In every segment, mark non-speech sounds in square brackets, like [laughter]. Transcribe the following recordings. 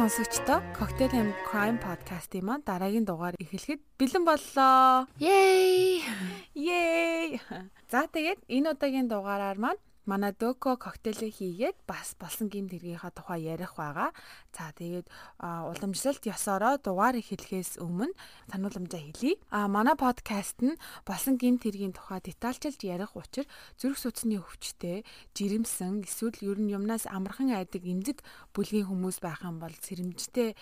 сонсогчдоо Cocktail and Crime podcast-ийн маань дараагийн дугаар эхлэхэд бэлэн боллоо. Yay! Yay! За тэгээд энэ удаагийн дугаараар маань манай дөко коктейлээ хийгээд бас болсон гим тэргийнхаа тухай ярих байгаа. За тэгээд уламжлалт ёсороо дугаар эхлэхээс өмнө санууламжаа хэлье. А манай подкаст нь болсон гим тэргийн тухай детальчилж ярих учир зүрх судасны өвчтэй, жирэмсэн, эсвэл ер нь юмнаас амархан айдаг эмзэг бүлгийн хүмүүс байх юм бол сэрэмжтэй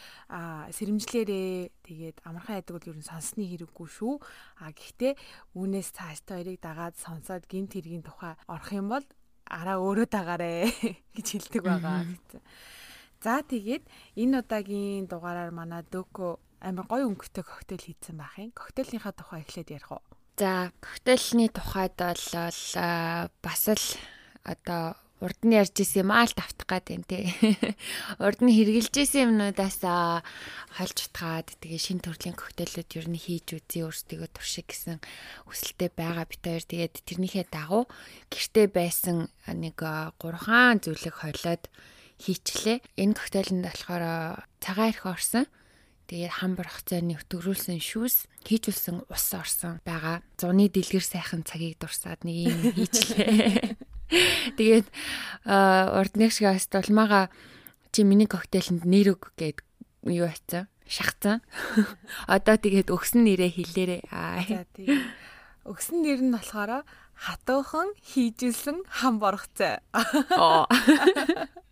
сэрэмжлэрээ тэгээд амархан айдаг бол ер нь сонсны хэрэггүй шүү. А гэхдээ үүнээс цааш та хоёрыг дагаад сонсоод гим тэргийн тухай орох юм бол араа өөрөө дагаарэ [laughs] гэж хэлдэг байгаа гэсэн. За тэгээд энэ удаагийн дугаараар манай дөкө амар гоё өнгөтэй коктейл хийсэн байх юм. Коктейлийнхаа тухай эхлээд ярих уу? За, коктейльний тухайд бол бас л одоо урд нь ярьж исэн юм аа л давтах гад юм тий. Урд нь хэрглэж исэн юмнуудаас хольж утгаад тэгээ шин төрлийн коктейлүүд ер нь хийж үзье өөрсдөө туршиг гэсэн хүсэлтэй байгаа бит хоёр тэгээд тэрнийхээ дагуу гэртээ байсан нэг 3 хаан зүйлэг хойлоод хийчлээ. Энэ коктейлэнд болохоор цагаан эрх орсон. Тэгээд хам борхоцооны өтгөрүүлсэн шүүс хийжүүлсэн ус орсон байгаа. Зуны дэлгэр сайхан цагийг дурсаад нэг юм хийчлээ. [laughs] Тэгээд урд нэг шиг аст улмаага чи миний коктейлэнд нэр өг гэд юу хайцсан шахацсан. [laughs] Одоо тэгээд өгсөн нэрээ хэлээрээ. За тийм. Өгсөн нэр нь болохоор хатуухан хийжилсэн хам боргоцой. [laughs]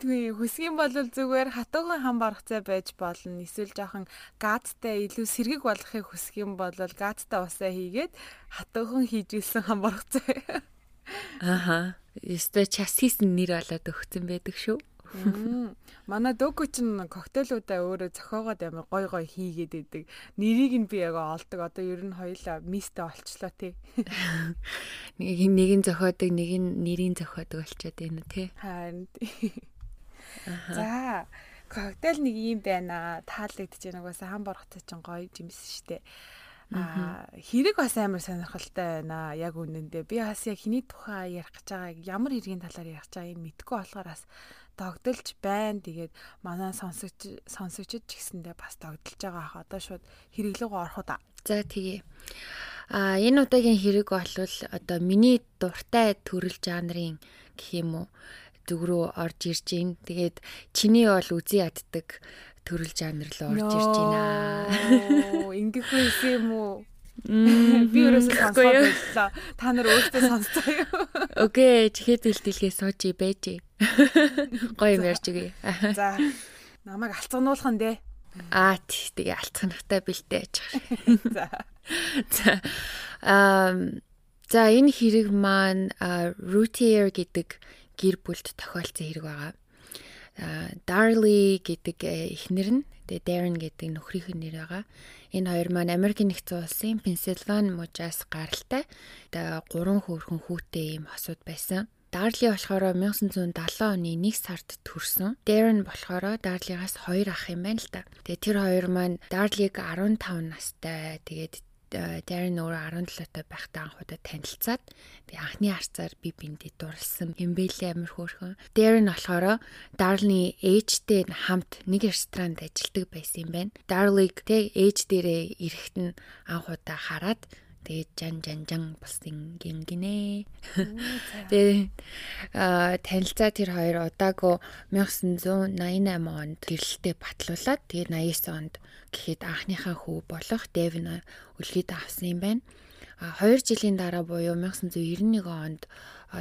Тэгээ хүсгийн бол зүгээр хатуухан хам баргацай байж болно. Эсвэл жоохон газтай илүү сэргэг болгохыг хүсгийн бол газтай усаа хийгээд хатуухан хийжүүлсэн хам баргацай. Аха. Ёстой час хийсэн нэр болоод өгсөн байдаг шүү. Манай дөөгөө чинь коктейлуудаа өөрөө зохиогоод амар гой гой хийгээд идэг. Нэрийг нь би яг олдог. Одоо ер нь хоёлаа мистэй олчлоо тий. Нэг нэг нь зохиодог, нэг нь нэрийн зохиодог болчиход байна тий. Харин. За коктейл нэг юм байна. Таалагдж байна. Угаасаа хам борхотой чинь гоё жимс штэ. Аа хэрэг бас амар сонирхолтой байна. Яг үнэндээ би бас яг хиний тухай ярих гэж байгааг ямар хэргийн талаар ярих гэж байгааг мэдэхгүй болохоор бас догдолж байна. Тэгээд манай сонсогч сонсогчд ч гэсэндээ бас догдолж байгаа ах одоо шууд хэрэглээгөө орох уу. За тэгье. А энэ удаагийн хэрэг бол одоо миний дуртай төрөл жанрын гэх юм уу зүг рүү орж ирж байна. Тэгээд чиний бол үзий яддаг төрөл жанр руу орж ирж байна. [laughs] Ингэх байсан юм уу? Би өөрөөсөө сонсоод байлаа. Та нар өөртөө сонсцоо юу? [laughs] Окей, чихээ дэлтэлгээ сууж байж. [laughs] Гоё юм ярьж өгье. За. Намайг алцгануулах нь дээ. Аа тэгээ алцганахтай бэлдээ аж. За. За. Ам за энэ хэрэг маань Routier гэдэг гэр бүлд тохиолдсон хэрэг байгаа. Darly гэдэг э, эхнэр нь тэгээ Darren гэдэг нөхрийнх нь нэр байгаа. Энэ хоёр маань Америкийн нэгдсэн улсын Пенсильвани мужаас гаралтай. Тэгээ гурван хөөрхөн хүүтэй ийм хосууд байсан. Дарли болохоор 1970 оны 1 сард төрсөн. Darren болохоор Дарлигаас 2 ах юм байна л да. Тэгээ тэр хоёр маань Дарлиг 15 настай. Тэгээд Darren өөрөө 17 та байхдаа анхудаа танилцаад тэгээ анхны харцаар би биндээ дурлсан юм бэлээ амир хөөрхөн. Darren болохоор Darley ээжтэй хамт нэг ресторанд ажилладаг байсан юм байна. Darley тэг ээж дээрээ ирэхэд нь анхудаа хараад Тэгээд жан жан жан болсон юм гинэ. Тэгээд а танилцаа тэр хоёр удаагүй 1988 онд гэрэлтэй батлуулаад тэгээд 89 онд гэхэд анхныхаа хүү болох Дэвин үлгээд авсан юм байна. А 2 жилийн дараа буюу 1991 онд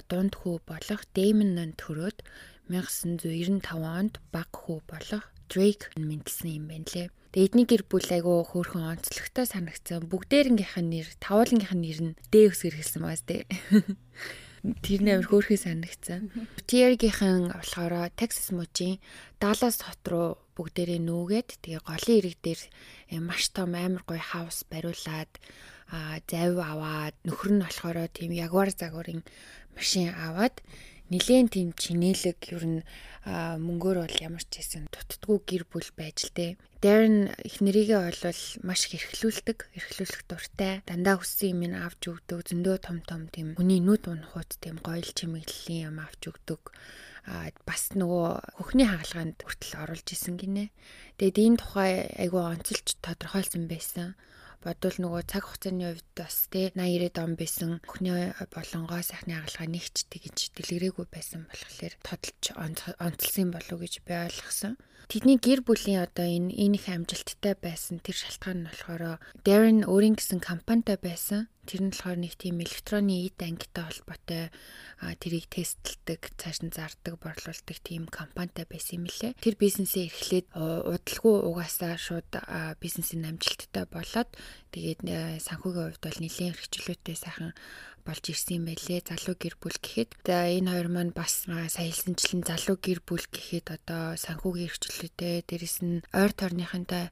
дунд хүү болох Дэймон төрөөд 1995 онд баг хүү болох Дрейк мэндэлсэн юм байна лээ. Тэгээ эдний гэр бүл айгу хөөрхөн онцлогтой санагдсан. Бүгдээрнгийнх нь нэр, тавуулангийнх нь нэр нь Дэвс гэрхэлсэн байгаас тээ. [laughs] Тэр нээр хөөрхий санагдсан. Тиергийнхэн болохоор Texas мужийн Dallas хот руу бүгдээрээ нүүгээд тэгээ голын ирэг дээр э, маш том амар гоё хаус бариулаад завь аваад нөхөр нь болохоор тийм ягвар загварын машин аваад нилээн тийм чинэлэг ер нь мөнгөөр бол ямар ч хэсэн дутдгүй гэр бүл байж л дээ. Darren их нэрийгээ бол маш их эрхлүүлдэг, эрхлүүлэх дуртай. Дандаа хүссэн юм ин авч өгдөг, зөндөө том том тийм хүний нүд унахуд тийм гоёл чимэглэлийн юм авч өгдөг. а бас нөгөө хөхний хагалгаанд хүртэл оруулж исэн гинэ. Тэгээд энэ тухай айгүй онцолж тодорхойлсон байсан бодвол нөгөө цаг хугацааны хувьд бас тий 80 90 он байсан өхний болонгоо сайхны хагалгаа нэгч тэгж дэлгэрээгүй байсан болохоор тодолж онцлсан болов уу гэж би ойлгосон. Тэдний гэр бүлийн одоо энэ энэ их амжилттай байсан тэр шалтгаан нь болохоор Darren өөрийн гэсэн компанитай байсан. Тэр нь болохоор нэг тийм электронны эд ангитай холбоотой тэрийг тестэлдэг, цааш нь зардаг, борлуулдаг тийм компанитай байсан юм лээ. Тэр бизнесээ эрхлээд удалгүй угаасаа шууд бизнесийн амжилттай болоод тэгээд санхүүгийн хувьд бол нэлээд хэрэгчлөөтэй сайхан болж ирсэн юм байлээ. Залуу гэр бүл гэхэд энэ хоёр маань бас сая хэлсэнчлэн залуу гэр бүл гэхэд одоо санхүүгийн хэрэгчлөөтэй дээрэс нь ойр тойрныхантай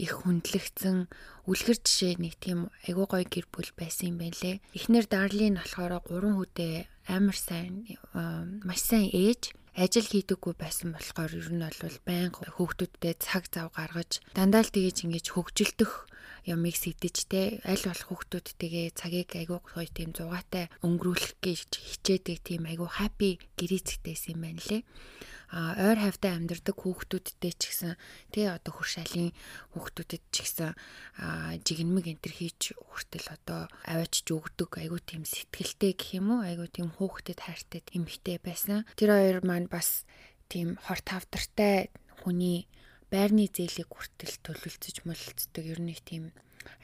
их хүндлэгдсэн үлгэр жишээ нэг тийм айгуу гой гэр бүл байсан юм байлээ. Эхнэр Дарлин болохоор гурван хүүтэй амар сайн маш сайн ээж ажил хийдэггүй байсан болохоор ер нь бол байнга хүүхдүүдтэй цаг зав гаргаж дандаа л тэгэж ингэж хөгжилдөх ямыг сэтэж те аль болох хүүхдүүдтэйгээ цагийг айгүй гоё тийм зугаатай өнгөрүүлэх гэж хичээдэг тийм айгүй хаппи гэрээцэгтэйсэн юм байна лээ. А ойр хавтаа амьдардаг хүүхдүүдтэй ч гэсэн тий одоо хуршаалын хүүхдүүдэд ч гэсэн жигнэмэг энтер хийж хүртэл одоо аваачж өгдөг айгуу тийм сэтгэлтэй гэх юм уу? Айгуу тийм хүүхдэд хайртай эмхтэй байсан. Тэр хоёр маань бас тийм хорт тавдартай хүний байрны зээлийг хүртэл төлөвлөж мөлцдөг ер нь их тийм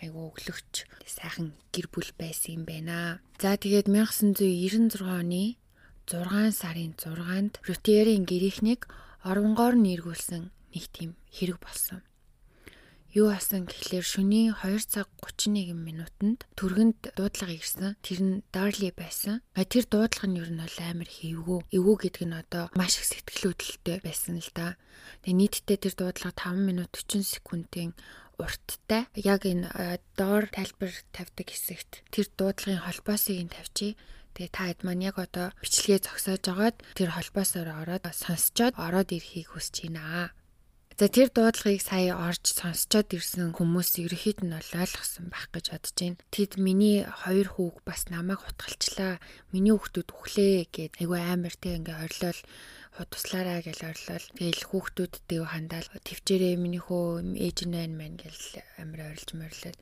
айгуу өглөгч сайхан гэр бүл байсан юм байна. За тэгээд 1996 оны 6 сарын 6-нд Рутиерийн гэрийнхнийг оронгоор нэргүүлсэн нэг тийм хэрэг болсон. Юу асан гэхлээр шөнийн 2 цаг 31 минутанд түргэнд дуудлага ирсэн. Тэр нь Дарли байсан. А тэр дуудлага нь ер нь бол амар хэвгүй. Эвгүй гэдэг нь одоо маш их сэтгэл хөдлөлттэй байсан л да. Тэгээ нийтдээ тэр дуудлага 5 минут 40 секундын урттай яг энэ доор тайлбар тавьдаг хэсэгт тэр дуудлагын холбоосыг нь тавьчих Тэгээ та хэд маань яг одоо бичлэгээ зогсоож агаад тэр холбоосоор ороод сонсчоод ороод ирэхийг хүсэж байна. За тэр дуудлагыг сая орж сонсчоод ирсэн хүмүүс ерөөхдөө нь ойлгосон байх гэж бодож байна. Тэд миний хоёр хүүг бас намайг хутгалчлаа. Миний хүүхдүүд өглөө гэд айгүй амар тэг ингээ орлол туслаараа гэж орлол. Тэгэл хүүхдүүдтэй хандаал төвчээрээ миний хөө ээж нь байна мэн гэл амар орилж морлоод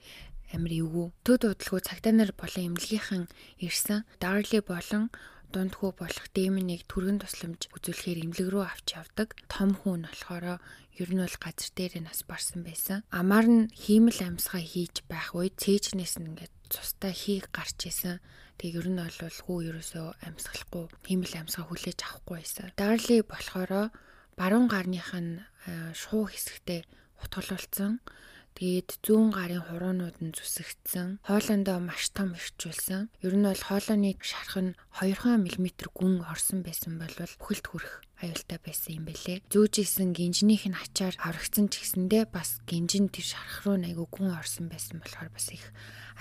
амир эвгүй. Төд удалгүй цагтаа нар болон эмнэлгийнхэн ирсэн. Дарли болон дундхүү болох дэмэнийг түргэн тусламж үзүүлэхээр эмнэлэг рүү авч явдаг. Том хүн болохоор ер нь бол газар дээр нас барсан байсан. Амар нь хиймэл амьсгаа хийж байх үед цээжнээс нь ингээд цустай хийг гарч исэн. Тэг ер нь бол хүү ерөөсөө амьсгалахгүй хиймэл амьсгаа хүлээж авахгүй байсан. Дарли болохоор баруун гарных нь шуу хэсэгтээ утгалуулсан. Тэгээд зүүн гарын хуруунууд нь зүсэгдсэн. Хоолондоо маш том ирчүүлсэн. Ер нь бол хоолойны шарх нь 2 мм гүн орсон байсан бол бүхэлд хүрэх аюултай байсан юм бэлээ. Зүүжсэн гинжнийх нь ачаар харагдсан ч гэсэндээ бас гинжин тэр шарх руу айгу гүн орсон байсан болохоор бас их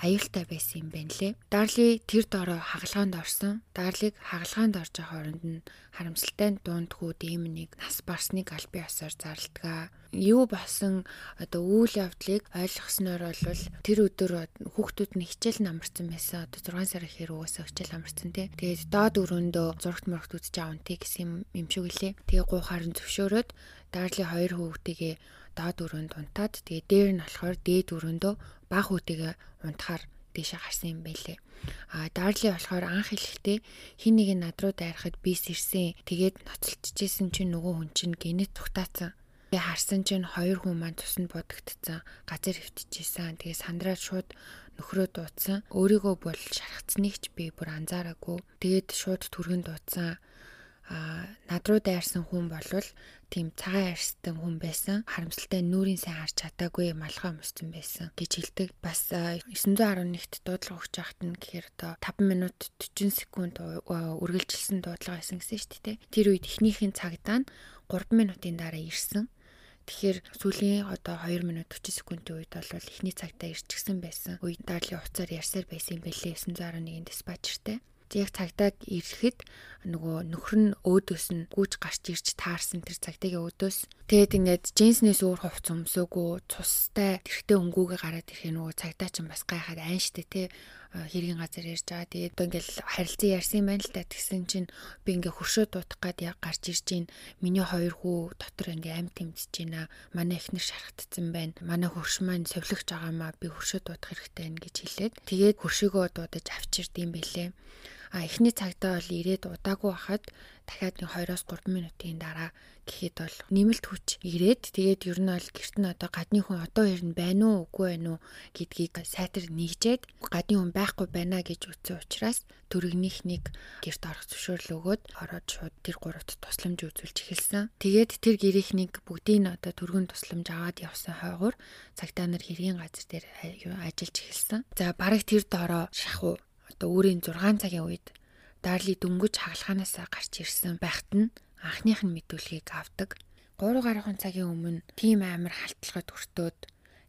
аюултай байсан юм байна лээ. Дарли тэр дороо хагалгаанд орсон. Дарлиг хагалгаанд орж байгаа хооронд нь харамсалтай дунд хүү дэмнийг нас барсныг аль бие осоор зарладаг. Юу болсон одоо үйл явдлыг ойлгосноор бол тэр өдөр хүүхдүүд нь хичээл намарсан байсан. Одоо 6 сар ихээр угаасаа хичээл намарсан тий. Тэгээд доод өрөөндөө зурагт мөрөгт үзэж аавнтыг гэсэн юм шиг үлээ. Тэгээ гуйхаар нь зөвшөөрөөд Дарли хоёр хүүхдийгээ доод өрөөнд унтаад тэгээ дээр нь болохоор дээд өрөөндөө баг хүүтэйгээ унтахаар дэше гарсан юм байлээ. А Дарли болохоор анх хэлэхдээ хин нэг нь над руу дайрахад би сэрсэн. Тэгээд ноцолтчихсэн чинь нөгөө хүн чинь гинэт тухтаацсан. Тэгээ харсан чинь хоёр хүн маань тусанд бодогдсон. Газар хөвтчихсэн. Тэгээ сандраад шууд нөхрөө дуудсан. Өөрийгөө бол шархацныг ч би бүр анзаараагүй. Тэгээд шууд түргэн дуудсан. Над руу дайрсан хүн болвол тийм цагаан арьстай хүн байсан. Харамсалтай нүрийн сайн харж чадаагүй малгай өмссөн байсан гэж хэлдэг. Бас 911-т дуудлага өгч яхад нь гэхээр одоо 5 минут 40 секунд үргэлжилсэн дуудлага байсан гэсэн шүү дээ. Тэр үед эхнийхэн цагдаа нь 3 минутын дараа ирсэн. Тэгэхээр сүүлийн одоо 2 минут 40 секундын үед бол эхний цагтаа ирчихсэн байсан. Үед дарли уцаар ярьсаар байсан юм бэлээ 911-ийн диспатчертэй. Яг цагдаа ирэхэд нөгөө нөхөр нь өөдөөс нь гүйж гарч ирж таарсан тэр цагдаагийн өөдөөс тэгээд ингээд джинснээс өөр хувц өмсөөгүй цустай тэрхтээ өнгүүгээ гараад ирэхээ нөгөө цагдаа ч бас гайхаад айн штэ те хэргийн газар ярьж байгаа. Тэгээд одоо ингээл харилцан ярьсан юм байна л та. Тэгсэн чинь би ингээ хөршөө дутах гад яг гарч ирж гин. Миний хоёр хүү дотор ингээ амт тэмдэж байна. Манай эхнэр шархтцсан байна. Манай хөрш маань совлогч байгаамаа би хөршөө дутах хэрэгтэй байна гэж хэлээд тэгээд хөршөөгөө дуудаж авчирд юм бэлээ. А эхний цагтаа бол ирээд удаагүй хахад дахиад нэг 2-оос 3 минутын дараа гэхэд бол нэмэлт хүч ирээд тэгээд ер нь бол гэрт нь одоо гадны хүн одоо ер нь байна уу үгүй байна уу гэдгийг сайтар нэгжээд гадны хүн байхгүй байна гэж үтсэн учраас төрөгнийх нэг гэрт орох зөвшөөрөл өгөөд ороод шууд тэр гуравт тусламж үзүүлж эхэлсэн. Тэгээд тэр гэрийнхнийг бүгдийг нь одоо төргөн тусламж аваад явсан хойгоор цагтаа нар хэргийн газар дээр ажиллаж эхэлсэн. За бараг тэр доороо шахуу одоо өөрийн 6 цагийн үед Дарли дөнгөж хагалгаанаас гарч ирсэн байхад нь анхных нь мэдүүлгийг авдаг. 3 гаруй цагийн өмнө тийм амар халтлагад өртөөд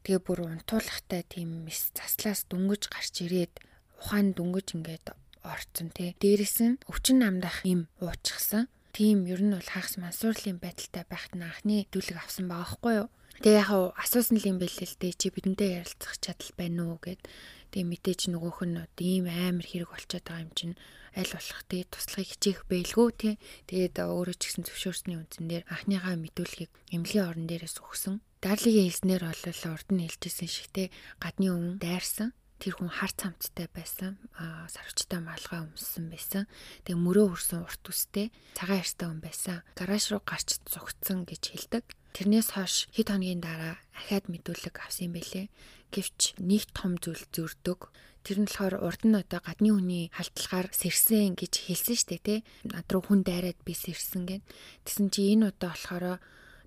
тэгээ бүр унтуулахтай тийм мис заслаас дөнгөж гарч ирээд ухаан дөнгөж ингээд орцсон тий. Дээрэс нь өвчин намдах им уучсан. Тийм ер нь бол хагас мансуурлын байдалтай байхад нь анхны дүүлэг авсан байгаа хгүй юу. Тэгээ яг асуусан л юм бэлээ л дээ чи бидэнтэй ярилцах чадал байна уу гэд Тэгээ мэдээж нөгөөх нь ийм амар хэрэг болчиход байгаа юм чинь аль болох тий туслахыг хичээх байлгүй тий. Тэгээд өөрөө ч гэсэн зөвшөөрсний үндсэн дээр анхныхаа мэдүүлгийг эмнэлгийн орон дээрээс өгсөн. Дарлигийн хэлснээр бол урд нь хэлжсэн шиг тий гадны өмнө дайрсан тэр хүн хар цамцтай байсан сарвчтай малгай өмссөн байсан тэгээ мөрөө хүрсэн урт үстэй цагаан ярьстай хүн байсан гараж руу гарч зугтсан гэж хэлдэг тэрнээс хойш хэд хоногийн дараа ахаад мэдүүлэг авсан юм бэлээ Гэвч нэг том зүйл зөрдөг. Тэр нь болохоор урд нь одоо гадны хүний халтлагаар сэрсэн гэж хэлсэн штэ тий. Над руу хүн дайраад би сэрсэн гэн. Тэсэн чи энэ удаа болохоор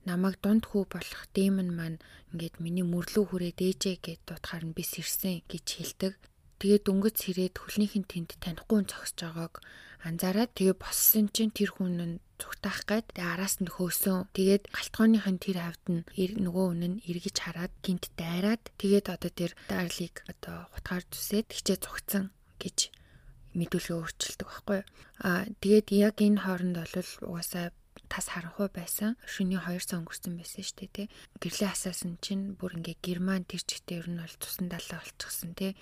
намайг дунд хүү болох дэмэн маань ингээд миний мөрлөө хүрээ дээжээ гэд дутахаар нь би сэрсэн гэж хэлдэг. Тэгээд дөнгөж сэрээд хөлнийхэн тэнд танихгүй зогсож байгааг анзаараад тэгээ боссон чинь тэр хүн нь зүгтаах гээд тэгээ араас нь хөөсөн. Тэгээд галтгооныхын тэр хавьд нь нөгөө үнэн нь эргэж хараад гинт дайраад тэгээд одоо тэр дарлыг одоо хутгаар зүсээд хичээ зүгцэн гэж мэдүүлгээ өөрчилдөг байхгүй. Аа тэгээд яг энэ хооронд бол угаасаа тас харанхуй байсан. Шөнийн 2 цаг өнгөрсөн байсан шүү дээ, тий. Гэрлээ асаасан чинь бүр ингээ герман тэр чигтээ ер нь бол тусан далаа болчихсон, тий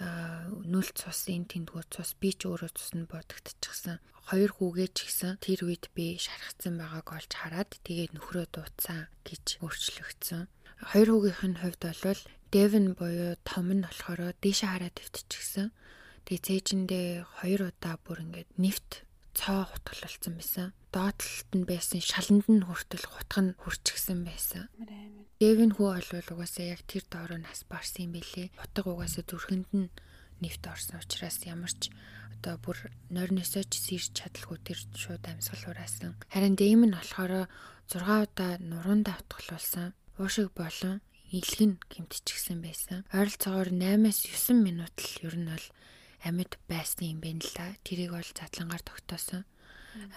нүл цус энэ тэндгүү цус би ч өөрөө цус нь бодогдчихсан. Хоёр хүүгээ ч гэсэн тэр үед би шархацсан байгааг олж хараад тэгээд нөхрөө дуудсан гэж өөрчлөгдсөн. Хоёр хүүгийнх нь хувьд бол Devin буюу том нь болохоор дээшээ хараад өвтчихсэн. Тэгээ цээжиндээ хоёр удаа бүр ингээд нефт цоо хутгалсан байсан. Доотлолт нь байсан шаланд нь хүртэл хутг нь хүрчихсэн байсан. Дэвин хүү олвол угаасаа яг тэр доороо нас барсан юм бэлээ. Утга угаасаа зүрхэнд нь нэвт орсон учраас ямар ч одоо бүр нойрносоо ч сэрч чадалгүй тэр шууд амьсгалуурасан. Харин дэм нь болохоор 6 удаа нуруундаа утгалуулсан. Уушиг болон илгэн гимтчихсэн байсан. Ойролцоогоор 8-9 минут л ер нь бол амьд байсан юм байна л да. Тэрийг бол задлангаар тогтоосон.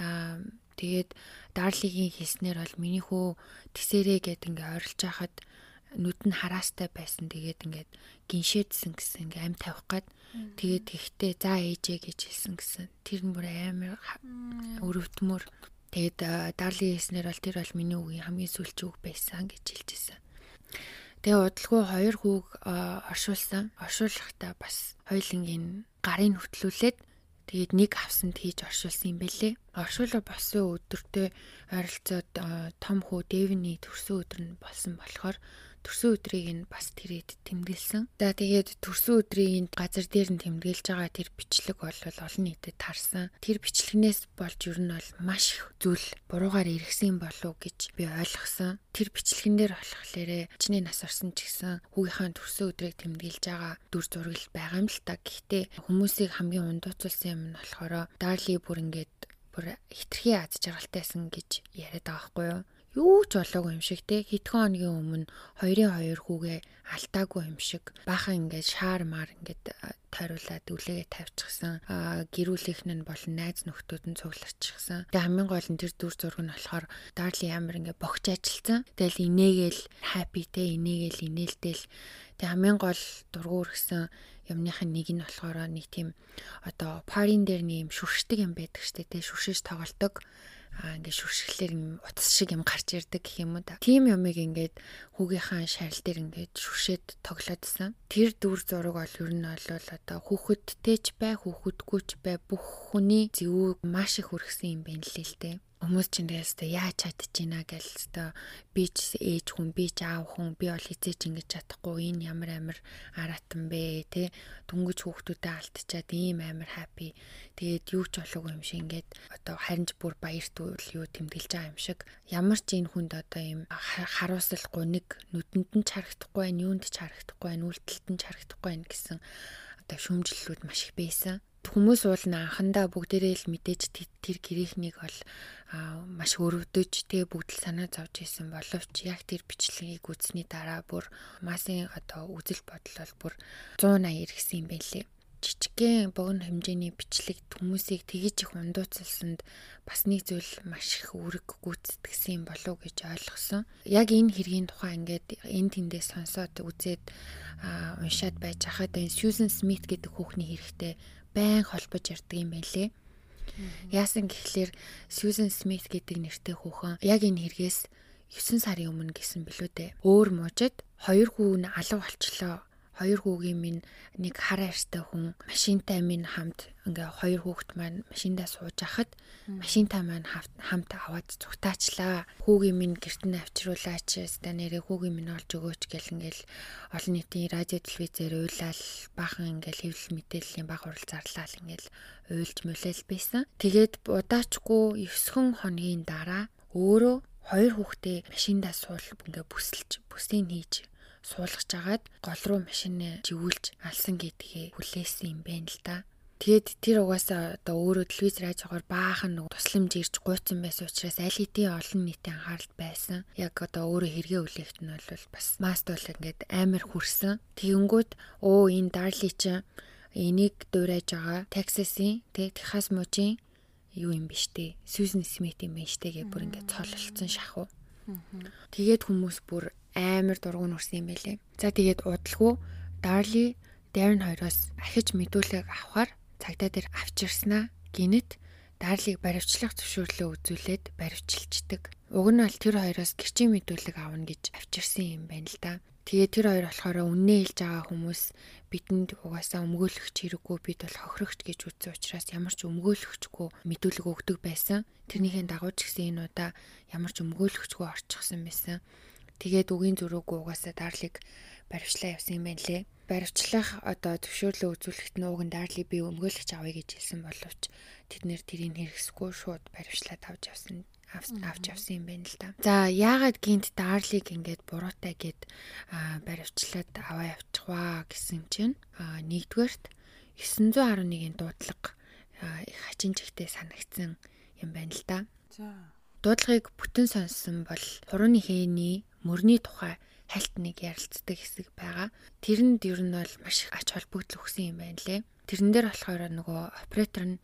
Аа Тэгээд Дарлигийн хийснээр бол миний хүү тэсэрээ гэд ингээ ойрлж хахад нүд нь хараастай байсан. Тэгээд ингээд гиншээдсэн гэсэн ингээ амь тавих гад тэгээд тэгтээ за ээжээ гэж хэлсэн гэсэн. Тэр нь бүр амар өрөвдмөр. Тэгээд Дарли хийснээр бол тэр бол миний үгийн хамгийн сүүлч үг байсан гэж хэлжсэн. Тэгээ удалгүй хоёр хүүг оршуулсан. Оршуулахдаа бас хоёлынгийн гарын хөтлүүлээд Тэгээд нэг авсанд хийж оршуулсан юм бэлээ. Оршуулга болсон өдөртөө ойролцоод том хүү Дэвний төрсөн өдөр нь болсон болохоор төрсөн өдрийг нь бас тэрэд тэмдэглэсэн. За тэгээд төрсөн өдрийн газар дээр нь тэмдэглэж байгаа тэр бичлэг бол олон нийтэд тарсан. Тэр бичлэгнээс болж ер нь бол маш их зүйл буруугаар иргсэн болов гэж би ойлгосон. Тэр бичлэгэн дээр болохоор чиний нас орсон ч гэсэн хүүгийнхаа төрсөн өдрийг тэмдэглэж байгаа дүр зураг байгаа юм л та. Гэхдээ хүмүүсийг хамгийн ундууцуулсан юм нь болохоор Дарли бүр ингээд бүр хитрхи аз жаргалтайсан гэж яриад байгаа байхгүй юу? Юу ч болоогүй юм шиг те. Хэдхэн хоногийн өмнө хоёрын хоёр хүүгээ алтаагүй юм шиг. Баахан ингээд шаар маар ингээд тойруулаад үлээгээ тавьчихсан. Гэрүүлийнх нь болон найз нөхдүүд нь цугларчихсан. Тэгээ хамгийн гол нь тэр дүр зураг нь болохоор Дарли амар ингээд богч ажилтсан. Тэгэл инээгээл хаппи те инээгээл инээлтэл. Тэгээ хамгийн гол дургуур гэсэн юмныхын нэг нь болохоор нэг тийм одоо парин дээр нэг юм шүршдэг юм байдаг штэ тий шүршиж тоглодог аа ингээд шүршгэлээр утас шиг юм гарч ирдэг гэх юм уу та. Тим юмыг ингээд хүүгийнхаа шарил дээр ингээд шүршээд тоглоодсан. Тэр дүр зураг бол ер нь бол одоо хүүхэдтэй ч бай, хүүхэдгүй ч бай бүх хүний зөв маш их хүргэсэн юм байна лээ л дээ хүмүүс чинь тэгээс тэ яаж чадчихна гэл тэ би ч ээж хүн би ч аав хүн би бол эзэж ингэж чадахгүй энэ ямар амар аратан бэ тэ дүнгэж хүүхдүүдэд алдчихад ийм амар хаппи тэгээд юу ч болоогүй юм шиг ингээд одоо харинч бүр баяртуул юу тэмдэглэж байгаа юм шиг. Ямар ч энэ хүнд одоо ийм харуулсалгүй нэг нүдэнд нь ч харагдахгүй байх юунд ч харагдахгүй байх үйлдэлт нь ч харагдахгүй байх гэсэн одоо шүмжлэлүүд маш их байсан хүмүүс уулна анхандаа бүгдээрээ л мэдээж тэр гэрээхнийг бол маш өрөвдөж тэгээ бүгд л санаа зовж исэн боловч яг тэр бичлэгийг үзсний дараа бүр масын одоо үзэл бодол бол бүр 180 иргэсэн юм байлээ жижигхэн богино хэмжээний бичлэг хүмүүсийг тэгэж их ундууцалсанд бас нэг зүйл маш их үүрэг гүйцэтгсэн юм болов гэж ойлгосон. Яг энэ хэргийн тухай ингээд энэ тэндээ сонсоод үзээд уншаад байж хахад энэ Сьюзен Смит гэдэг хүүхний хэрэгтэй байн холбож ярьдаг юм байлээ. Яасан гэхлээр Сьюзен Смит гэдэг нэртэй хүүхэн яг энэ хэрэгээс 9 сарын өмнө гисэн билүү дээ. Өөр мужид хоёр хүү нь алав болчлоо хоёр хүүгийн минь нэг хар арьстай хүн машинтай минь хамт ингээ хоёр хүүхэд маань машиндаа сууж ахад машинтай маань хамт аваад зүгтаачлаа. Хүүгийн минь гэрт нь авчруулаач ста нэрээ хүүгийн минь олж өгөөч гэл ингээл олон нийтийн радио телевизээр уйлал баахан ингээл хэвлэл мэдээллийн баг хурал зарлал ингээл уйлж мөлөл байсан. Тэгээд удаачгүй 9 хоногийн дараа өөрөө хоёр хүүхдээ машиндаа суул ингээ бүсэлж бүсийг хийж суулгаж агаад гол руу машинаа живүүлж алсан гэдгээ хүлээсэн юм байна л да. Тэгээд тэр угаасаа одоо өөрөө телевиз радиогоор баахан нэг тусламж ирж гуйцсан байсан учраас аль хэдийн олон нийтийн анхаарал байсан. Яг одоо өөрөө хэрэгээ үлэхт нь бол бас мастол ингээд амар хүрсэн. Тэгэнгүүт оо энэ Дарли чинь энийг дуурайж байгаа Texas-ийн тэг Техас мужийн юу юм биш дээ. Сьюзен Смит юм байна штэ гэж бүр ингээд цололцсон шахуу. Тэгээд хүмүүс бүр амар дургуун үрсэн юм байлээ. За тэгээд удалгүй Дарли Дарн хоёроос ахиж мэдүүлэг авахар цагдаа дээр авчирснаа гинэт Дарлиг баривчлах зөвшөөрлөө үзүүлээд баривчилчдаг. Уг нь бол тэр хоёроос гэрчийн мэдүүлэг авна гэж авчирсан юм байна л да. Тэгээ тэр хоёр болохоор үннээ хэлж байгаа хүмүүс бидэнд угаасаа өмгөөлөгч хэрэггүй бид бол хохирогч гэж үзсэн учраас ямар ч өмгөөлөгчгүй мэдүүлэг өгдөг байсан. Тэрнийхээ дагуу ч гэсэн энэ удаа ямар ч өмгөөлөгчгүй орчихсон байсан. Тэгээд үгийн зөрүүгүй угаасаа Дарлиг баривчлаа явсан юм байна лээ. Баривчлах одоо зөвшөөрлөө үзүүлэхэд нууган Дарли би өмгөөлөгч авъя гэж хэлсэн боловч тэд нэр тэрийг хэрэгсэхгүй шууд баривчлаад авч явсан авч явсан юм байна л да. За яагаад гинт Дарлиг ингээд буруутай гэд баривчлаад аваа явчихваа гэсэн чинь нэгдүгээрт 911-ийн дуудлага их хачин чигтээ санагдсан юм байна л да. За дуудлагыг бүтэн сонссон бол хурууны хээний мөрний тухай хальт нэг ярилцдаг хэсэг байгаа. Тэрэнд ер нь бол маш их ач холбогдол өгсөн юм байна лээ. Тэрэн дээр болохоор нөгөө оператор нь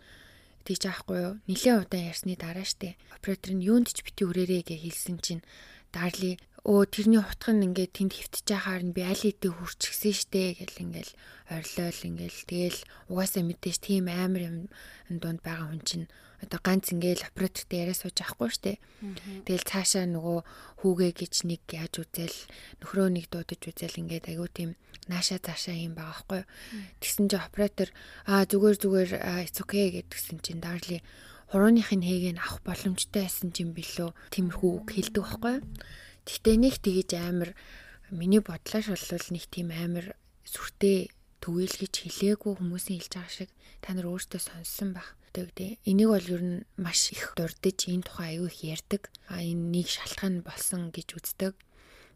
тийж аахгүй юу? Нилээ удаан ярьсны дараа штэ. Оператор нь юунд ч бити үрээрээ гэж хэлсэн чинь Дарли өө тэрний хутг нь ингээд тэнд хөвтөж байхаар нь би аль хэдийн хурцгсэн штэ гэл ингээл орилол ингээл тэгэл угаасаа мэдээж тийм амар юм дунд байгаа хүн чинь одоо ганц ингээл оператортэй яриа сууж авахгүй штэ. Тэгэл цаашаа нөгөө хүүгээ гэж нэг яаж үзэл нөхрөө нэг дуудаж үзэл ингээд айгуу тийм нааша цаашаа юм байгаа байхгүй. Тэгсэн чинь оператор аа зүгээр зүгээр it's okay гэдгсэн чинь дарли хурууныхын хэгийг авах боломжтой байсан юм билүү тиймэрхүү үг хэлдэг байхгүй. Гэхдээ нэг тгийж амар миний бодлоош бол нэг тийм амар сүртэй түгээл гэж хэлээгүй хүмүүсийн хэлж байгаа шиг та нар өөртөө сонссон байх гэдэг. Энийг бол ер нь маш их дурдж энэ тухай аягүй их ярьдаг. А энэ нэг шалтгаан болсон гэж үздэг.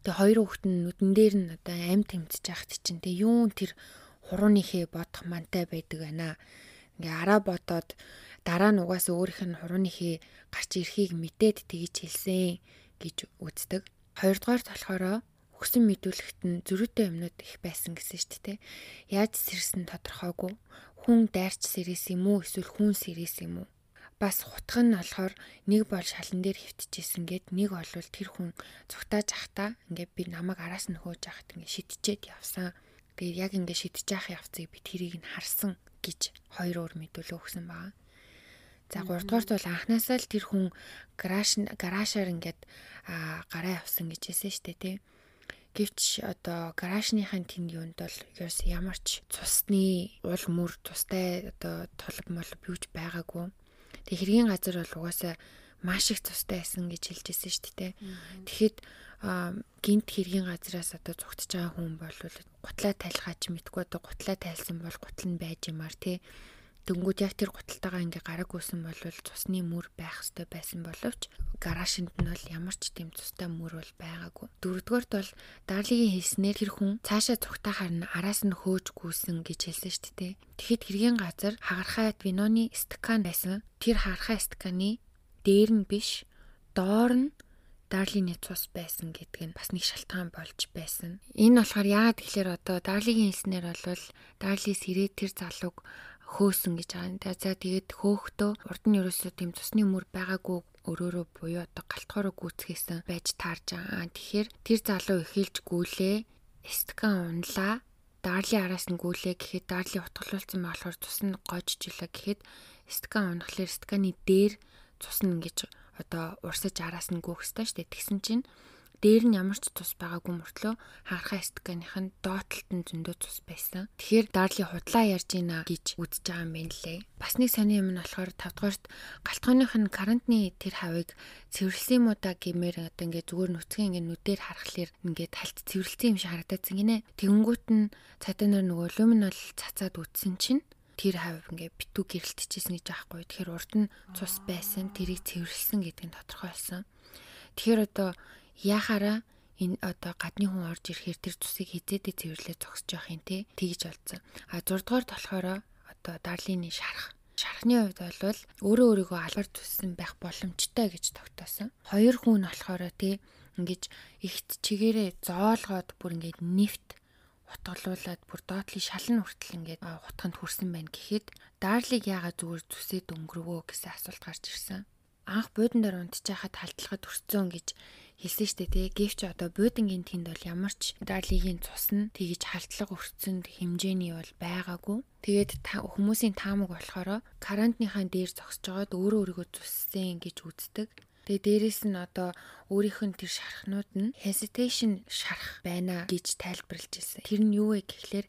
Тэгээ хоёр хүүхэд нь нүдэн дээр нь одоо амь тэмцэж яхад чинь тэгээ юун тэр хурууныхээ бодох мантай байдаг байна. Ингээ араа бодоод дараа нь угаасаа өөрийнх нь хурууныхээ гарч ирэхийг мэдээд тэгж хэлсэн гэж үздэг. Хоёрдугаар болохоор өгсөн мэдүүлэгт нь зөрүүтэй юмнууд их байсан гэсэн шүү дээ. Яаж сэрсэн тодорхойгүй хүн дайрч сэрээс юм уу эсвэл хүн сэрээс юм уу? бас хутх нь болохоор нэг бол шалан дээр хөвтчихсэн гэд нэг олвол тэр хүн цугтааж ахта ингээд би намайг араас нь хөөж ахт ингээд шидчихэд явсан. Тэгээд яг ингээд шидэж ах явцыг би тэрийг нь харсан гэж хоёр өөр мэдүүлэг өгсөн байна. За 3 дугаарт бол анханасаа л тэр хүн гараж гараашаар ингээд гараа явсан гэж хэлсэн шүү дээ тий. Гэвч одоо гаражныхын тэнд юунд бол ерөөс ямар ч цусны уул мөр тустай одоо толб молб юуж байгаагүй. Тэг хэргийн газар бол угаасаа маш их цустай байсан гэж хэлжсэн шүү дээ. Тэгэхэд гинт хэргийн газараас одоо зүгтж байгаа хүн бол гутлаа тайлхаач мэдгүй одоо гутлаа тайлсан бол гутал нь байж юмар тий. Дөнгүүд яг тэр гуталтайгаа ингээ гараг үүсэн бол цусны мөр байх ёстой байсан боловч гараашинд нь бол ямар ч тийм цустай мөр бол байгаагүй. Дөрөвдүгээрт бол Дарлигийн хэлснээр тэр хүн цаашаа цугтахаар нь араас нь хөөж гүйсэн гэж хэлсэн шүү дээ. Тэгэхэд хэргийн газар хагархай виноны стакан байсан. Тэр хагархай стаканы дээр нь биш доор нь Дарлины цус байсан гэдэг нь бас нэг шалтгаан болж байсан. Энэ болохоор яагаад тэгэхээр одоо Дарлигийн хэлснээр бол Дарли сэрээ тэр залууг хөөсөн гэж байгаа. За тэгээд хөөхтөө урд нь ерөөсөө тийм цусны мөр байгаагүй өрөөрөө буюу одоо галтгоороо гүйцгээсэн байж таарж байгаа. Тэгэхээр тэр залуу эхэлж гүйлээ. Стакан унлаа. Дарли араас нь гүйлээ гэхэд дарли утгалуулсан болохоор цус нь гожжилаа гэхэд стакан унахлаар стаканы дээр цус нь ингэж одоо урсаж араас нь гүөх ёстой шүү дээ. Тэгсэн чинь Дээр нь ямар ч тус байгаагүй мөртлөө хагархаа стаканых нь доотлолт нь зөндөө цус байсан. Тэгэхээр Дарли худлаа ярьж ийна гэж үзэж байгаа юм байна лээ. Бас нэг сони юм нь болохоор 5 дугаарт галтгооных нь карантны тэр хавыг цэвэрлсэн юм уу да гэмээр одоо ингээ зүгээр нүцгэн ингээ нүдээр харахаар ингээ талт цэвэрлсэн юм шиг харагдсан гинэ. Тэгэнгүүт нь цатанаар нөгөө люминол цацаад үтсэн чинь тэр хавь ингээ битүү гэрэлтчихсэн гэж аахгүй. Тэгэхээр урд нь цус байсан, тэрийг цэвэрлсэн гэдэг нь тодорхой болсон. Тэгэхээр одоо яхаараа энэ одоо гадны хүн орж ирэхээр тэр цусыг хизээдээ цэвэрлээ зогсож явах юм те тэгж болцсон. А 6 дугаар болохоор одоо Дарлины шарах Шархны хувьд бол өөрөө өөрийгөө алгар төссөн байх боломжтой гэж тогтоосон. Хоёр хүн болохоор тий ингэж ихт чигээрээ зоолгоод бүр ингэж нефт утгалуулад бүр доотлын шалан хүртэл ингээд утганд хүрсэн байна гэхэд Дарлиг яагаад зүгээр зүсээд өнгөрвөө гэсэн асуулт гарч ирсэн. Анх буудан дээр унтчихад халтлагад хүрсэн гэж хэлсэн штэ тий. Гэвч одоо буудангийн тэнд бол ямар ч дарлигийн цус нь тэгж халтлага өрцөнд хэмжээний бол байгаагүй. Тэгээд хүмүүсийн таамаг болохоор карантиныхаа дээр зогсож байгаад өөрөө өөрийгөө зүссэн гэж үздэг. Тэгээ дээрэс нь одоо өөрийнх нь тэр шархнууд нь hesitation шарах байна гэж тайлбарлаж ирсэн. Тэр нь юу вэ гэхлээр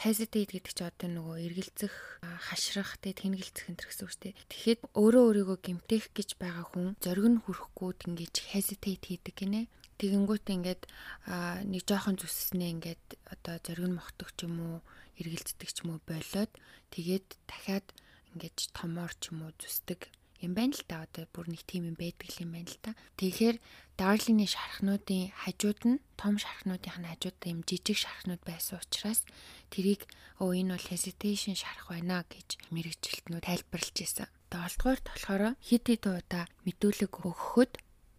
hesitate гэдэг чинь одоо нөгөө эргэлзэх, хашрах, тэг тэнгэлзэх энэ гэсэн үг шүү дээ. Тэгэхэд өөрөө өөрийгөө гимтэх гэж байгаа хүн зориг нь хүрэхгүй ингэж hesitate хийдэг гинэ. Тэгэнгүүт ингээд нэг жоохон зүсснээ ингээд одоо зориг нь мохдог ч юм уу, эргэлздэг ч юм уу болоод тэгээд дахиад ингээд томоор ч юм уу зүсдэг юм байна л та одоо бүр нэг тийм юм байдаг юм байна л та. Тэгэхээр Darling-ийн шархнуудын хажууд нь том шархнуудын хажууд юм жижиг шархнууд байсан учраас тэрийг өө энэ бол hesitation шарах байна гэж мэрэгчлэлтнүүд тайлбарлаж ирсэн. Долдугаарт болохоор хит хит удаа мэдүүлэг өгөхөд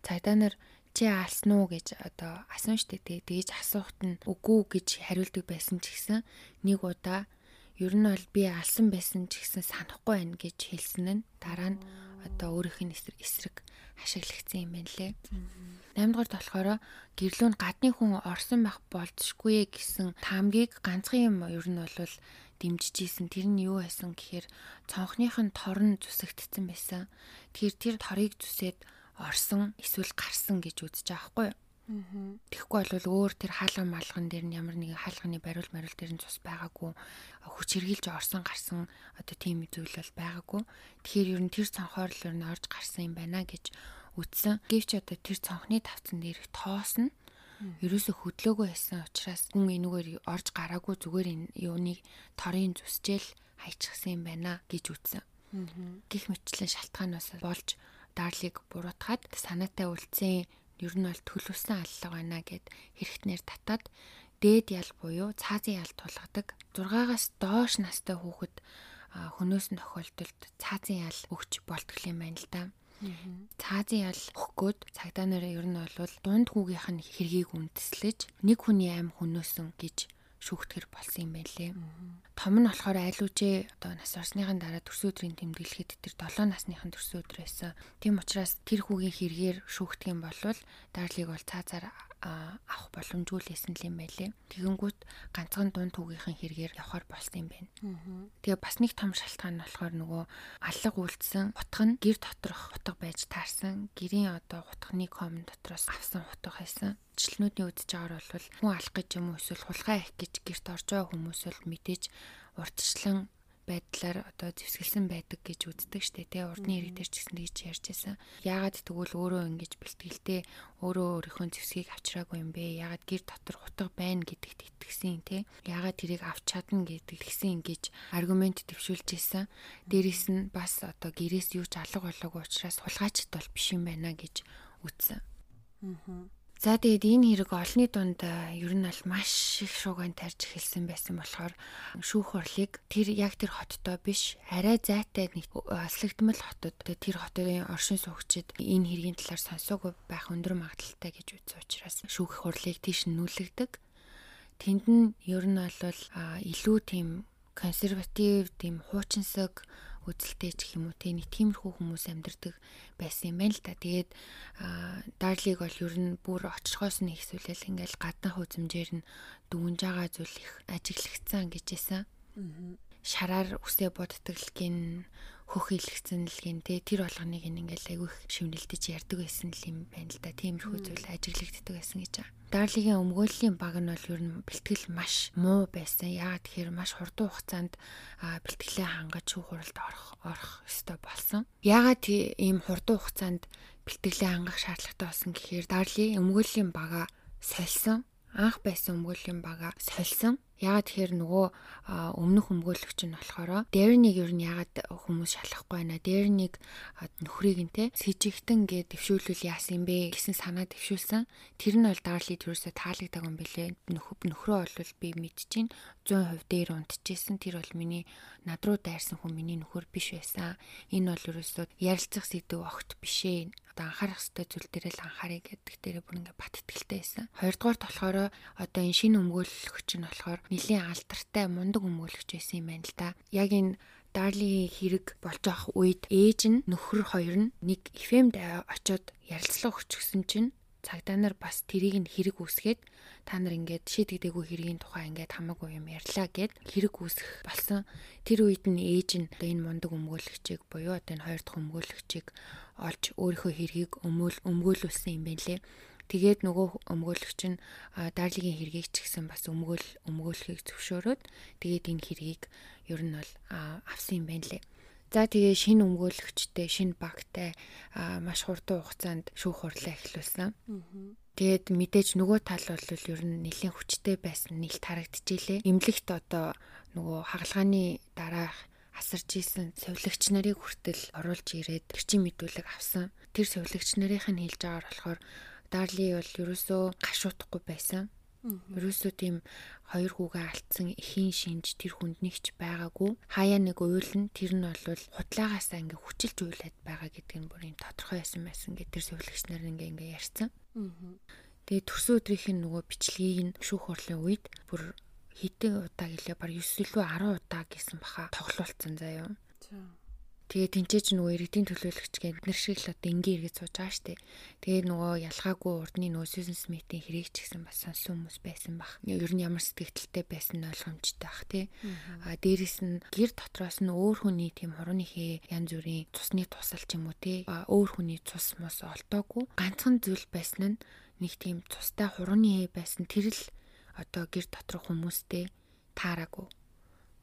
цагдаа нар чи алсан уу гэж одоо асуун штэ тэгж асуухт нь үгүй гэж хариулдаг байсан ч гэсэн нэг удаа ер нь бол би алсан байсан ч гэсэн санахгүй байна гэж хэлсэн нь дараа нь одоо өөрийнх нь эсрэг ашиглагдсан юм байна лээ. 8 дугаарт болохоор гэрлүүн гадны хүн орсон байх болзошгүй гэсэн таамгийг ганцхан юм ер нь бол дэмжижсэн. Тэр нь юу байсан гэхээр цонхных нь торн зүсэгдсэн байсан. Тэгэхээр тэр торыг зүсээд орсон эсвэл гарсан гэж үзэж байгаа байхгүй юу? Тэгэхгүй бол өөр тэр хаалган малган дээр нь ямар нэгэн хаалганы бариул мариул дээр нь цус байгаагүй хүч хэрглэж орсон гарсан одоо тийм зүйл бол байгаагүй. Тэгэхээр ер нь тэр цонхоор л ер нь орж гарсан юм байна гэж үтсэн. Гэвч одоо тэр цонхны тавцан дээрх тоос нь ерөөсө хөдлөөгөө байсан учраас хүн энүүгээр орж гараагүй зүгээр энэ юуныг торын зүсжэл хайчихсан юм байна гэж үтсэн. Гэх мэтлэн шалтгаанаас болж Дарлиг буруутгаад санаатай үлдсэн ер нь бол төлөвсөн аллага байна гэд хэрэгтнэр татаад дээд ял буюу цаазын ял тулгадаг 6-аас доош настай хүүхэд хөнөөс нь тохиолдолд цаазын ял өгч болтгол юм байна л да. Цаазын ял өгөхгүйд цагдаа нарын ер нь бол дунд хүүгийнх нь хэргийг үндэслэж нэг хүний аим хөнөөсөн гэж шүүхтгэр болсон юм байлээ. Том нь болохоор айлуужээ одоо нас орсныхан дараа төрсөн өдрийн тэмдэглэхэд тэр 7 насныхан төрсөн өдөр байсан. Тийм учраас тэр хүүгийн хэрэгээр шүүхдэг юм болвол дарлиг бол цаазаар авах боломжгүй л байсан юм байлээ. Тэгэнгүүт ганцхан дунд түүгийнхэн хэрэгээр явахаар болсон юм байна. Тэгээ бас нэг том шалтгаан нь болохоор нөгөө аллаг үлдсэн утга нь гэр доторх утга байж таарсан. Гэрийн одоо утганы комн дотроос авсан утга байсан жилнүүдийн үдж байгаа бол хүн алах гэж юм уу эсвэл хулгай их гэж гэрт орж байгаа хүмүүс бол мэдээж урдчлан байдлаар одоо зэвсгэлсэн байдаг гэж үздэг штэ тий урдны ирэг дээр ч гэсэн тэгж ярьж байсан. Яагаад тэгвэл өөрөө ингэж бэлтгэлтэй өөрөө өөрийнхөө зэвсгийг авчраагүй юм бэ? Яагаад гэр дотор хутга байна гэдэгт итгэсэн тий? Яагаад тэрийг авч чадна гэдэг тэгсэн ингэж аргумент төвшүүлж исэн. Дээрэс нь бас одоо гэрээс юу ч алга болоогүй учраас хулгайчд бол биш юм байна гэж үтсэн. Аа За тэгээд энэ хэрэг олонний дунд ер нь аль маш их шууган тарьж эхэлсэн байсан болохоор шүүх хурлыг тэр яг тэр хоттой биш арай зайтай нэг аслагдмал хотод тэр хотын оршин суугчид энэ хэргийн талаар сонсоогүй байх өндөр магадaltaй гэж үзсэн учраас шүүх хурлыг тийш нүүлгдэг. Тэнд нь ер нь бол илүү тийм консерватив тийм хуучинсаг үзэлтэй ч юм уу те нэг тиймэрхүү хүмүүс амьдардаг байсан юм байна л да. Тэгээд Дарлиг бол ер нь бүр очихоос нь ихсүүлэл ингээл гаднах үзмжээр нь дүнж байгаа зүйл их ажиглагдсан гэжсэн. Шараар үсээ бодтоглгийн хөх илгцэн л гин тэ тэр болгоныг ингээл айгүйх шивнэлдэж ярддаг байсан л юм байна л да. Тиймэрхүү зүйл ажиглагддаг байсан гэж байгаа. Дарлигийн өмгөөллийн баг нь бол ер нь бэлтгэл маш муу байсан. Яагаад тэгэхээр маш хурдан хугацаанд бэлтгэлээ хангаж шүүх хуралд орох орох ёстой болсон. Яагаад ийм хурдан хугацаанд бэлтгэлээ хангах шаардлагатай болсон гэхээр Дарли өмгөөллийн бага сольсон анх байсан өмгөөллийн бага сольсон Яагаад тэгэхээр нөгөө өмнөх өмгөөлөгч нь болохоор Дэрнийг ер нь яагаад хүмүүс шалахгүй байна. Дэрнийг нөхрийг нь те сэжигтэн гэ дэвшүүлвэл яасан юм бэ гэсэн санаа дэвшүүлсэн. Тэр нь бол Дарли төрөөсө таалагддаг юм бэлээ. Нөхрөө бол би мэдчихээн 100% дээр унтчихсэн. Тэр бол миний над руу дайрсан хүн миний нөхөр биш байсан. Энэ бол ерөөсөө ярилцах сэдв огт биш ээ одоо анхаарах хэрэгтэй зүйл дээр л анхаарыг гэдэг дээр бүр ингээ бат итгэлтэй байсан. Хоёрдугаарт болохоор одоо энэ шинэ өмгөөлөгч нь болохоор нэлийн алдартай мундаг өмгөөлөгч байсан юм байна л да. Яг энэ Дарли хэрэг болж авах үед ээж нь нөхөр хоёр нь нэг FM-д очиод ярилцлага өгчихсөн чинь цагдаа нар бас тэрийг нь хэрэг үүсгээд та нар ингээд шийдэгдээгүй хэргийн тухай ингээд хамаагүй юм ярьлаа гэд хэрэг үүсэх болсон. Тэр үед нь ээж нь энэ мундаг өмгөөлөгчийг буюу одоо энэ хоёр дахь өмгөөлөгчийг олж өөрийнхөө хэргийг өмөөл өмгөөлүүлсэн юм байна лээ. Тэгээд нөгөө өмгөөлөгч нь Дарлигийн хэргийг ч гэсэн бас өмгөөл өмгөөлөхийг зөвшөөрөөд тэгээд энэ хэргийг ер нь бол авсан юм байна лээ. За тэгээ шинэ өмгөөлөгчтэй, шинэ багтай маш хурдан хугацаанд шүүх хурлаа эхлүүлсэн. Тэгээд мэдээж нөгөө тал бол ер нь нэлээд хүчтэй байсан нийлт харагдчихжээ. Имлэгт одоо нөгөө хагалгааны дараах асарж исэн сувилагч нарыг хүртэл оруулж ирээд гэрчийн мэдүүлэг авсан. Тэр сувилагч нарийнх нь хэлж байгаагаар болохоор Дарли бол ерөөсөө гашуудахгүй байсан. Ерөөсөө тийм хоёр хүүгээ алдсан эхийн шинж тэр хүнд нэгч байгаагүй. Хаяа нэг уйл нь тэр нь бол хутлаагаас ингээ хүчилж уйлаад байгаа гэдэг нь бүр юм тодорхой байсан байсан гэдэг тэр сувилагч нар ингээ ингээ ярьсан. Тэгээ төрсөн өдрийнх нь нөгөө бичлэгийг нь шүүх хурлын үед бүр хэдэн удаа гэлээ баг 9 илүү 10 удаа гэсэн баха тоглуулсан заяа. Тэгээ тэнцээч нөгөө иргэдийн төлөөлөгч гээд бид нар шиг л одоо ингийн иргэд сууж байгаа штэ. Тэгээ нөгөө ялгаагүй урдны нөгөө Сьюзен Смитийн хэрэг ч гэсэн бас сонсон хүмүүс байсан бах. Ер нь ямар сэтгэлдэлтэй байсан нь ойлгомжтой бах тий. А дээрэс нь гэр дотроос нь өөр хүний тийм хурууны хээ янз бүрийн цусны тусал ч юм уу тий. Өөр хүний цус мос олдоогүй. Ганцхан зүйл байсан нь нэг тийм цустай хурууны байсан тэр л одоо гэр доторх хүмүүстэй таараагүй.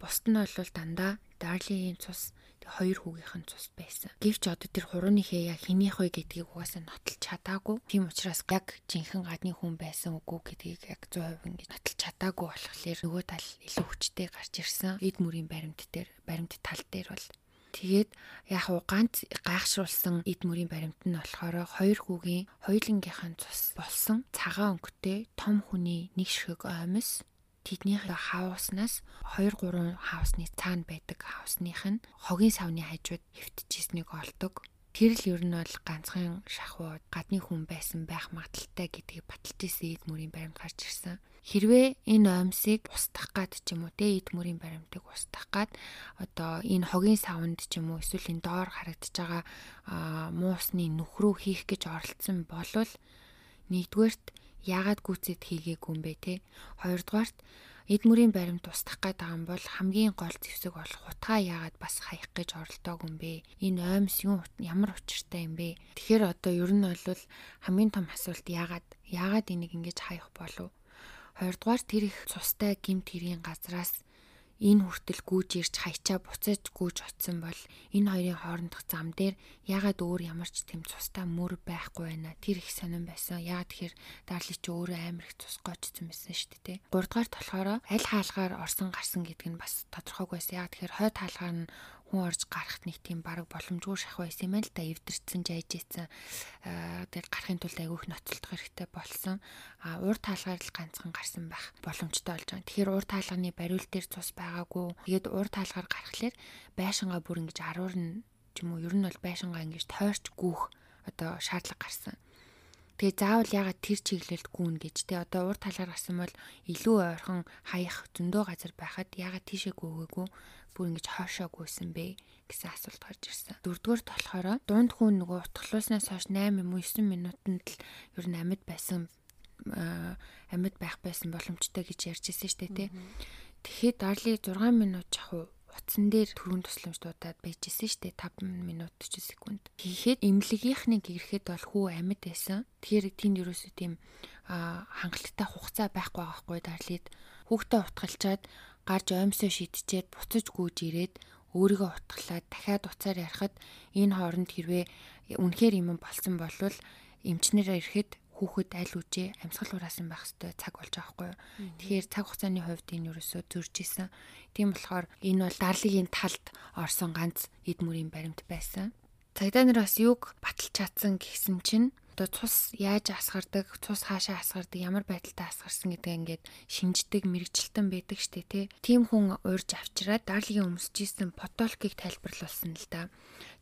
Бусд нь бол дандаа Дарлийн цус хоёр хүүгийнх нь цус байсан. Гэвч одоо тэр хурууныхээ яг хинийх вэ гэдгийг угаасаа нотолж чадаагүй. Тийм учраас яг жинхэнэ гадны хүн байсан үгүй гэдгийг яг 100% ингэж нотолж чадаагүй болохоор нөгөө тал илүү хүчтэй гарч ирсэн. Эд мөрийн баримт дээр баримт тал дээр бол Тэгээд яг уу ганц гайхшруулсан эд мөрийн баримт нь болохоор хоёр хүүгийн хоёулынгийнхэн цус болсон цагаан өнгөтэй том хүний нэг ширхэг оймос тэдний хауснаас 2 3 хаусны цаана байдаг хаусных нь хогийн савны хажууд хэвтчихсэнийг олдог. Тэр л ер нь бол ганцхан шахуу гадны хүн байсан байх магадaltaй гэдгийг баталж исэн эд мөрийн баримт гарч ирсэн. хэрвээ энэ оймсыг устгах гад ч юм уу те эд мөрийн баримтыг устгах гад одоо энэ хогийн савнд ч юм уу эсвэл энэ доор харагдаж байгаа муусны нүхрүү хийх гэж оролцсон болвол нэгдүгээрт яагаад гүцэд хийгээгүй юм бэ те хоёрдугаарт эд мөрийн баримт устгах гээд байгаа юм бол хамгийн гол зэвсэг бол хутгаа яагаад бас хаях гэж оролдоогүй юм бэ? Энэ оймс юу ямар учиртай юм бэ? Тэгэхээр одоо ер нь бол хамгийн том асуулт яагаад яагаад энийг ингэж хаях болов? Хоёрдугаар тэр их цустай гимт хэргийн газраас энэ хүртэл гүйж ирж хайчаа буцаж гүйж очсон бол энэ хоёрын хоорондох зам дээр ягаад өөр ямар ч тэм цустай мөр байхгүй байна. Тэр их сонирн байсан. Ягаад тэгэхээр дарли чи өөрөө амар их цус гоочсон байсан шүү дээ. Гуравдугаарт болохоор аль хаалгаар орсон гарсан гэдг нь бас тодорхойгүй байсан. Ягаад тэгэхээр хойд хаалгаар нь хүн орж гарахт нэг тийм баг боломжгүй шах байсан юм л да эвдэрсэн жайж ийцэн тэгээд гарахын тулд айгүйх ноцолдох хэрэгтэй болсон а уур таалгаар л ганцхан гарсан байх боломжтой болж байгаа. Тэгэхээр уур таалганы бариул дээр цус байгаагүй. Тэгээд уур таалгаар гарахлаар байшингаа бүр ингэж аруурна ч юм уу ер нь бол байшингаа ингэж тойрч гүүх одоо шаардлага гарсан. Тэгээ заавал ягаад тэр чиглэлд гүүн гэж те одоо уур талаар гарсан бол илүү ойрхон хаях зөндөө газар байхад ягаад тийшээ гүгээгүй бүр ингэж хоошоо гүйсэн бэ гэсэн асуулт гарч ирсэн. Дөрөвдүгээр болохоор дунд хүн нөгөө утгалууснаас хойш 8 юм уу 9 минутанд л ер нь амьд байсан амьд байх байсан боломжтой гэж ярьж ирсэн шүү дээ тий. Тэгэхэд дарли 6 минут жахуу утсан дээр түрүүн тусламжтуудад байжсэн шүү дээ 5 минут 40 секунд. Тэгэхэд эмнэлгийнхнийг ирэхэд бол хүү амьд байсан. Тэгэхээр тэнд ерөөсөө тийм хангалттай хугацаа байхгүй байгаа хгүй дарлид хүүхдээ утгалчаад гарч оймсоо шидчихэд буцаж гүйж ирээд өөрийгөө утгалаад дахиад уцаар ярихад энэ хооронд хэрвээ үнэхээр юм болсон болвол эмчнэрээ ирэхэд хүүхэд аль үжээ амьсгал хураасан байх хэвээр цаг болж байгаа хгүй. Тэгэхээр цаг хугацааны хувьд энэ юусоо зөрж исэн. Тийм болохоор энэ бол дарлигийн талд орсон ганц эд мөрийн баримт байсан. Цагдаа нар бас юг баталж чадсан гэсэн чинь одоо цус яаж асгардаг, цус хаашаа асгардаг, ямар байдалтай асгарсан гэдэг ингээд шинждэг, мэрэгчлэлтэн байдаг штэ тий. Тим хүн уурж авчираад Дарлигийн өмсөжсэн потолкийг тайлбарлуулсан л да.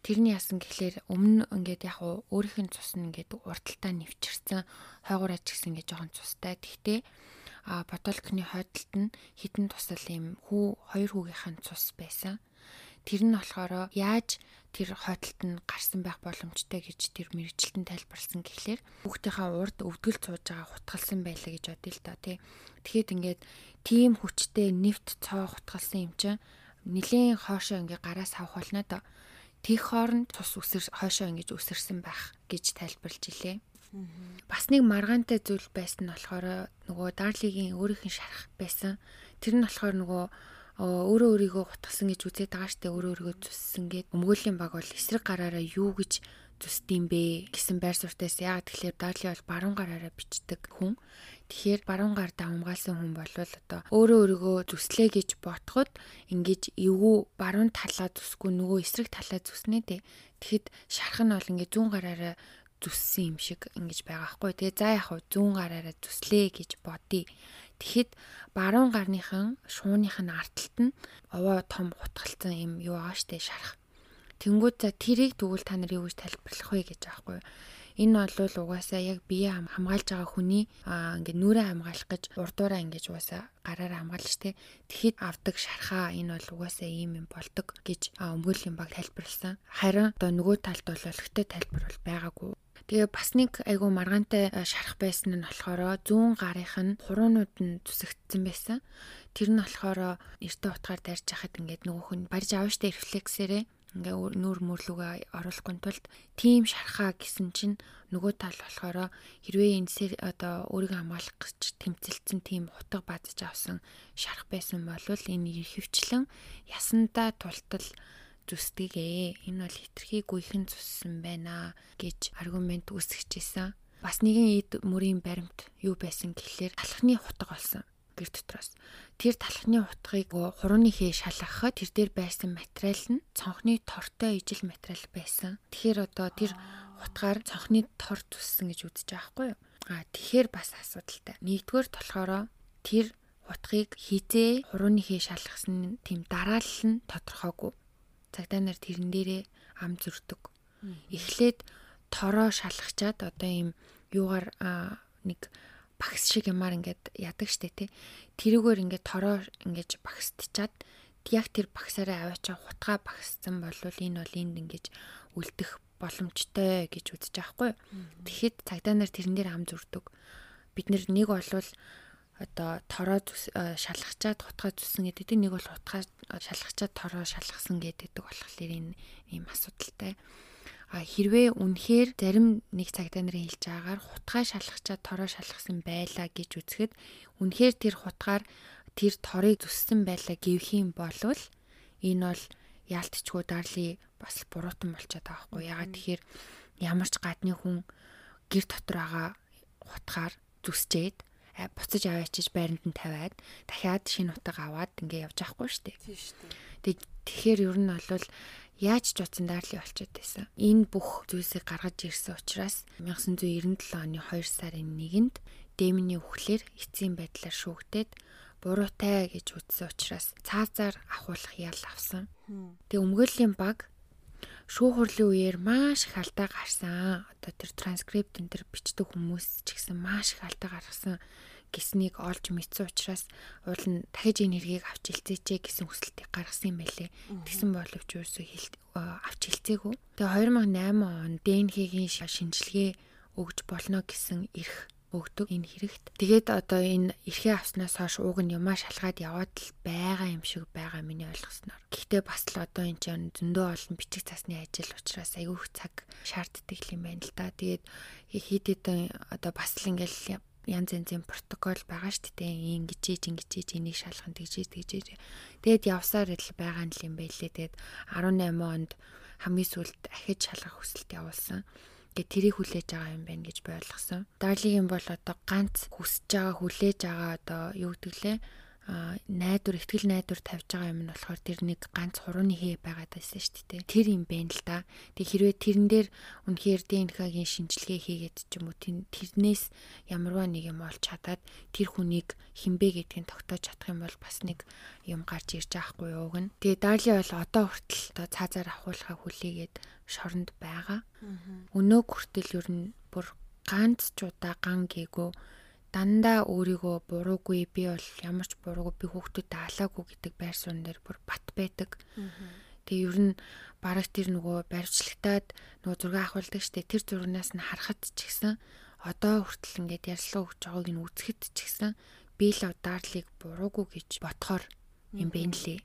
Тэрний яасан гэхлээр өмнө ингээд яг өөрийнх нь цус нь ингээд урталтаа нэвчэрсэн, хойгоор ачигсан гэж жоохон цустай. Тэгтээ а потолкны хойдолт нь хитэн тусал юм хүү хоёр хүүгийнхэн цус байсан. Тэр нь болохоор яаж тэр хойдолт нь гарсан байх боломжтой гэж тэр мэрэгчлэн тайлбарлсан гэхлээр хүүхдийнхээ урд өвдгөл цууж байгаа хутгалсан байлаа гэж бодъё л доо тий. Тэгэхэд ингээд тийм хүчтэй нефт цоо хутгалсан юм чинь нилийн хоошоо ингээ гараас авах болно доо. Тэг хооронд тус үсэр хойшоо ингэж үсэрсэн байх гэж тайлбарлаж илээ. Бас нэг маргаантай зүйл байсан нь болохоор нөгөө Дарлигийн өөрийнх нь шарах байсан. Тэр нь болохоор нөгөө өөрөө өөрийгөө гутгсан гэж үзээд байгаа штэ өөрөө өөрийгөө зүссэн гэд өмгөөлийн баг бол эсрэг гараараа юу гэж зүсдэм бэ гэсэн байр суртаас яагаад тэгэхээр Дарли бол баруун гараараа бичдэг хүн. Тэгэхээр баруун гар давмгаалсан хүн бол одоо өөрөө өөрийгөө зүслээ гэж ботход ингэж эвгүй баруун талаа зүсгүй нөгөө эсрэг талаа зүснэ дээ. Тэгэхэд шарах нь бол ингэ зүүн гараараа зүссэн юм шиг ингэж байгаа хгүй. Тэгээ за яг зүүн гараараа зүслээ гэж бодъё. Тэгэхэд баруун гарныхан шууных нь арталт нь овоо том гутгалцсан юм юу байгаа штэ шарах. Тэнгүүд за тэрийг тэгвэл та нар юу гэж тайлбарлах вэ гэж аахгүй? Энэ бол угаасаа яг бие хамгаалж байгаа хүний аа ингээд нүрээ хамгаалах гэж урдуураа ингэж угаасаа гараараа хамгаалж штэ. Тэгэхэд авдаг шархаа энэ бол угаасаа ийм юм болдог гэж өмгөөллийн баг тайлбарлсан. Харин одоо нөгөө талд бол өлегтэй тайлбар бол байгаагүй. Тэгээ бас нэг айгу маргаантай шарах байсан нь болохоор зүүн гарынх нь хуруунууд нь зүсэгдсэн байсан. Тэр нь болохоор эртөө утгаар дарж хахад ингээд нөгөөх нь барьж авна штэ рефлексээрээ ингээ нүүр мөрлөгөө оруулахгүй тулд тим шархаа гэсэн чинь нөгөө тал болохоор хэрвээ энэ одоо өөрийгөө хамгаалах гэж тэмцэлсэн тим хутга бадж авсан шарах байсан бол энэ хөвчлэн ясандаа тултал зүсдэгээ энэ бол хитрхи гүйхэн цуссан байна гэж аргумент үсгэжсэн. Бас нэгэн эд мөрийн баримт юу байсан гэхлээр талхны хутга болсон гэр дотроос. Тэр талхны хутгийг хурууны хээ шалгахад тэр дээр байсан материал нь цонхны тортой ижил материал байсан. Тэгэхээр одоо тэр хутгаар цонхны тор зүссэн гэж үзэж байгаа хгүй юу? А тэгэхээр бас асуудалтай. Нэгдүгээр болохоор тэр хутгийг хизээ хурууны хээ шалгасан тийм дараалал нь тодорхойгүй цагдаа нар тэрэн дээрээ ам зүрдэг. Эхлээд тороо шалгачаад одоо ийм юугаар нэг багс шиг юмар ингээд ядаг штэ тий. Тэрүүгээр ингээд тороо ингээд багсдчаад яг тэр багсаараа аваачаа хутгаа багссан бол энэ бол энд ингээд үлдэх боломжтой гэж үзэж байгаа хгүй. Тэгэхэд цагдаа нар тэрэн дээр ам зүрдэг. Бид нэг болвол одоо тороо шалгачаад хутгаа зүсэн гэдэг. Нэг бол хутгаа шалгачаад тороо шалгасан гэдэг болохоор энэ ийм асуудалтай. А хэрвээ үнэхээр зарим нэг цагдаа нарын хэлж байгаагаар хутгаа шалгачаад тороо шалгасан байлаа гэж үзэхэд үнэхээр тэр хутгаар тэр торыг зүссэн байлаа гэвх юм болвол энэ бол яалтчгүй дарли бас буруутан болчиход байгаа хгүй. Ягаад тэгэхээр ямар ч гадны хүн гэр дотор байгаа хутгаар зүсчээд буцаж аваачиж байранд нь тавиад дахиад шинэ утга аваад ингээ явж байхгүй шүү дээ. Тийм шүү дээ. Тэгэхээр ер нь бол яаж ч утсан дайрлын болчиход байсан. Энэ бүх зүйлсийг гаргаж ирсэн учраас 1997 оны 2 сарын 1-нд Дэминий үхлээр эцсийн байдлаар шүүгдээд буруутай гэж үзсэн учраас цаазаар ахуулах ял авсан. Тэгээ өмгөөллийн баг шүүх хурлын үеэр маш их алдаа гарсан. Одоо тэр транскрипт энэ төр бичдэг хүмүүс ч гэсэн маш их алдаа гаргасан гэснийг олж мэдсэн учраас уул нь дахиж энэ хэргийг авч хэлцээчээ гэсэн хүсэлтийг гаргасан юм байлээ. Тэгсэн боловч юусоо хэл авч хэлцээгүй. Тэгээ 2008 он ДНХ-гийн шинжилгээ өгж болно гэсэн эрх өгдөг энэ хэрэгт. Тэгээд одоо энэ эрхээ авснаас хойш ууг нь юмаа шалгаад яваад л байгаа юм шиг байгаа миний ойлгосноор. Гэхдээ бас л одоо энэ чинь зөндөө олон бичиг цасны ажил учраас айгүйх цаг шаарддаг юм байна л да. Тэгээд хэд хэдэн одоо бас л ингээл янз янзын протокол байгаа шүү дээ. Ингэж ийж ингэж ийж энийг шалгах тэгжээж тэгжээж. Тэгээд явсаар л байгаа юм байлээ. Тэгээд 18 онд хамгийн сүүлд ахиж шалгах хүсэлт явуулсан. Тэгээд тэрийг хүлээж байгаа юм байна гэж ойлгосон. Дарлигийн бол одоо ганц хүсэж байгаа хүлээж байгаа одоо юу гэдэг лээ найдвар ихтгэл найдвар тавьж байгаа юм нь болохоор тэр нэг ганц хурууны хээ байгаад байсан шүү дээ. Тэр юм байна л да. Тэг хэрвээ тэрэн дээр үнэхээр ДНХ-гийн шинжилгээ хийгээд ч юм уу тэрнээс ямарваа нэг юм олж чадаад тэр хүнийг хинбэ гэдгийг тогтоож чадах юм бол бас нэг юм гарч ирж байхгүй юу гэн. Тэгээ Дарли бол одоо хүртэл одоо цаазаар ахуулахаа хүлээгээд шоронд байгаа. Өнөө хүртэл ер нь бүр ганц ч удаа ган гээгүй дандаа өөрийгөө буруугүй би бол ямар ч буруугүй би хүүхдүүдэд алаагүй гэдэг байр суурь дээр бүр бат байдаг. Тэгээ ер нь бараг тэр нөгөө баримтлагтаад нөгөө зураг авахулдаг штэ тэр зурагнаас нь харахад ч гэсэн одоо хүртэл ингээд ярьслаа өгч байгааг нь үзэхэд ч гэсэн би л удаарлыг буруугүй гэж ботхоор юм бэ нэлээ.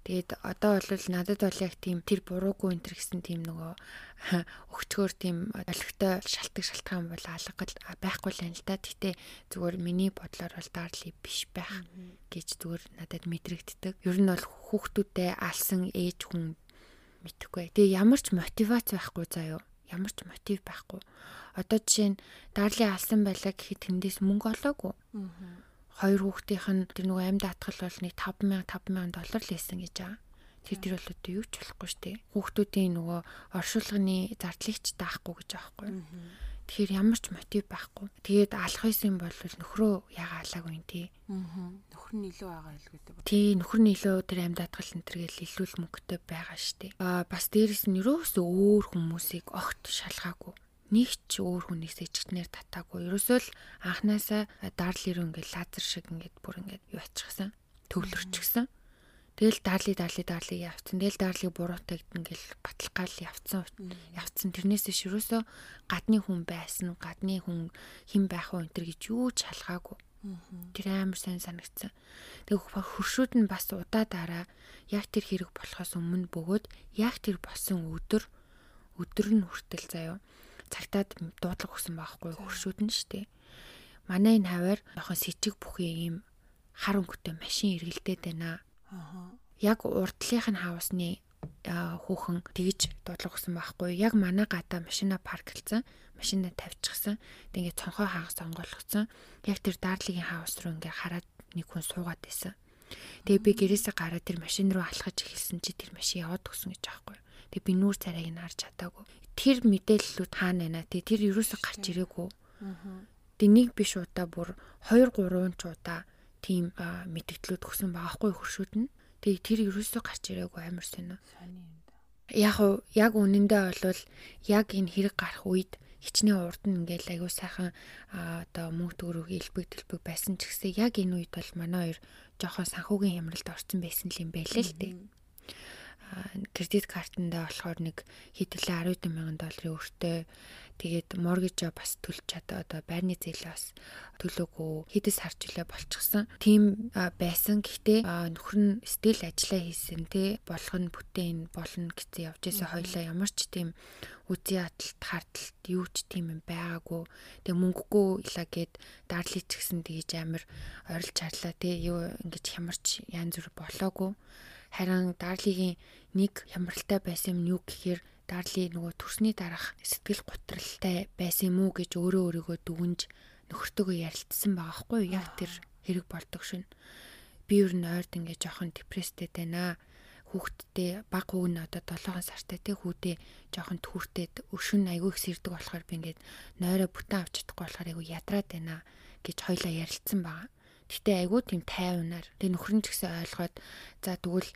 Тэгээд одоо бол надад бол яг тийм тэр буруугүй энэ гэсэн тийм нөгөө [laughs] өгчгөр тийм олигтой шалтгаан шалтгаан бол алгал байхгүй л юм л да. Гэтэ зүгээр миний бодлоор бол дарли биш байх гэж зүгээр надад мэдрэгддэг. Ер нь бол хүүхдүүдээ алсан ээж хүн мэдхгүй. Тэгээ ямар ч мотивац байхгүй заяо. Ямар ч мотив байхгүй. Одоо жишээ нь дарли алсан байлаа гэхэд тэндээс мөнгө олоогүй. Аа хоёр хүүхдийнх нь тэр нөгөө амьд атгал бол нэг 5000 5000 доллар л ийсэн гэж байгаа. Тэр тэр бол одоо юу ч болохгүй шүү дээ. Хүүхдүүдийн нөгөө оршуулгын зардлыг ч даахгүй гэж байхгүй. Тэгэхээр ямар ч мотив байхгүй. Тэгээд алах байсан бол нөхрөө яга алаагүй юм тий. Аа. Нөхөр нь илүү байгаа хэлгүүтэй ба. Тий, нөхөр нь илүү тэр амьд атгал энэ төргээл илүү л мөнгөтэй байгаа дээ. Аа бас дээрэс нь ерөөсөө өөр хүмүүсийг огт шалгаагүй нэг ч өөр хүнээс ичгтнэр татаагүй. Ерөөсөө л анханасаа дарл ирүү ингээд лазер шиг ингээд бүр ингээд юу ачихсан. Төвлөрчихсөн. Тэгэл дарли дарли дарли явцсан. Тэгэл дарлыг буруутагд ингээл баталгаал явцсан. Явцсан. Тэрнээс ш ерөөсөө гадны хүн байсан. Гадны хүн хэн байх вэ энэ гэж юу ч шалгаагүй. Тэр амар сайн санагдсан. Тэг хөршүүд нь бас удаа дараа яг тэр хэрэг болохоос өмнө бөгөөд яг тэр болсон өдөр өдөр нь хүртэл заяа цагтаад дуудлага өгсөн байхгүй хөршүүд нь штэ. Манай энэ хавар жоохон сэжиг бүхий ийм хар өнгөтэй машин эргэлдээд байна. Аа. Яг урдлынх нь хавсны хүүхэн тэгж дуудлага өгсөн байхгүй. Яг манай гадаа машина парклцсан, машина тавьчихсан. Тэг ингээд цонхоо хаагас онгойлгоцсон. Яг тэр дардлыгийн хавс руу ингээд хараад нэг хүн суугаад байсан. Тэгээ би гэрээсээ гараад тэр машин руу алхаж эхэлсэн чи тэр машин яваад өгсөн гэж аахгүй. Тэгээ би нүүр царайг нь харж чадаагүй. Тэр мэдээллүүд хаана байна? Тэгээ тэр юусоо гарч ирээгүй. Тэгээ нэг биш удаа бүр 2 3 ч удаа тийм мэдээллүүд өгсөн байгаа хгүй хөршүүд нь. Тэгээ тэр юусоо гарч ирээгүй амар сонио. Яг яг үнэндээ бол яг энэ хэрэг гарах үед хичнээн урд нь ингээл аягүй сайхан одоо мөнгө төгрөг илбэг дэлбэг байсан ч гэсэн яг энэ үед бол манай хоёр жоохон санхүүгийн хямралд орсон байсан юм байлээ л дээ кредит картандаа болохоор нэг хэдүүлээ 10 мянган долларын өртөө тэгээд моргижо бас төлж чадаа одоо байрны зээлээ бас төлөөгүй хэдэс харчлаа болчихсон. Тийм байсан. Гэхдээ нөхөр нь стил ажиллаа хийсэн тий болгоно бүтээн болно гэсэн явж байсан хоёлаа ямар ч тийм үзий аталт харталт юу ч тийм юм байгаагүй. Тэгээ мөнгөгүй илаа гээд дарлий ч гэсэн тэгэж амар орилж харлаа тий юу ингэж хямарч янз бүр болоогүй. Харин Дарлигийн нэг хямралтай байсан юм юу гэхээр Дарли нөгөө төрсний дараах сэтгэл готралтай байсан юм уу гэж өөрөө өөрийгөө дүгнж нөхөртөөгөө ярилцсан байгаа хгүй? Яг тэр хэрэг болдог шин. Би ер нь ойрд ингээ жоохон депресстэй байна хүүхдтэй баг хүүг нь одоо 7 сартай тий хүүдээ жоохон түүртэд өшин айгүй их сэрдэг болохоор би ингээд нойроо бүтэн авч чадахгүй болохоор айгүй ядраад байна гэж хоёлаа ярилцсан байгаа. Гэтэ айгүй тийм тайвнаар. Тэгээ нөхөр нь ч гэсэн ойлгоод за тэгвэл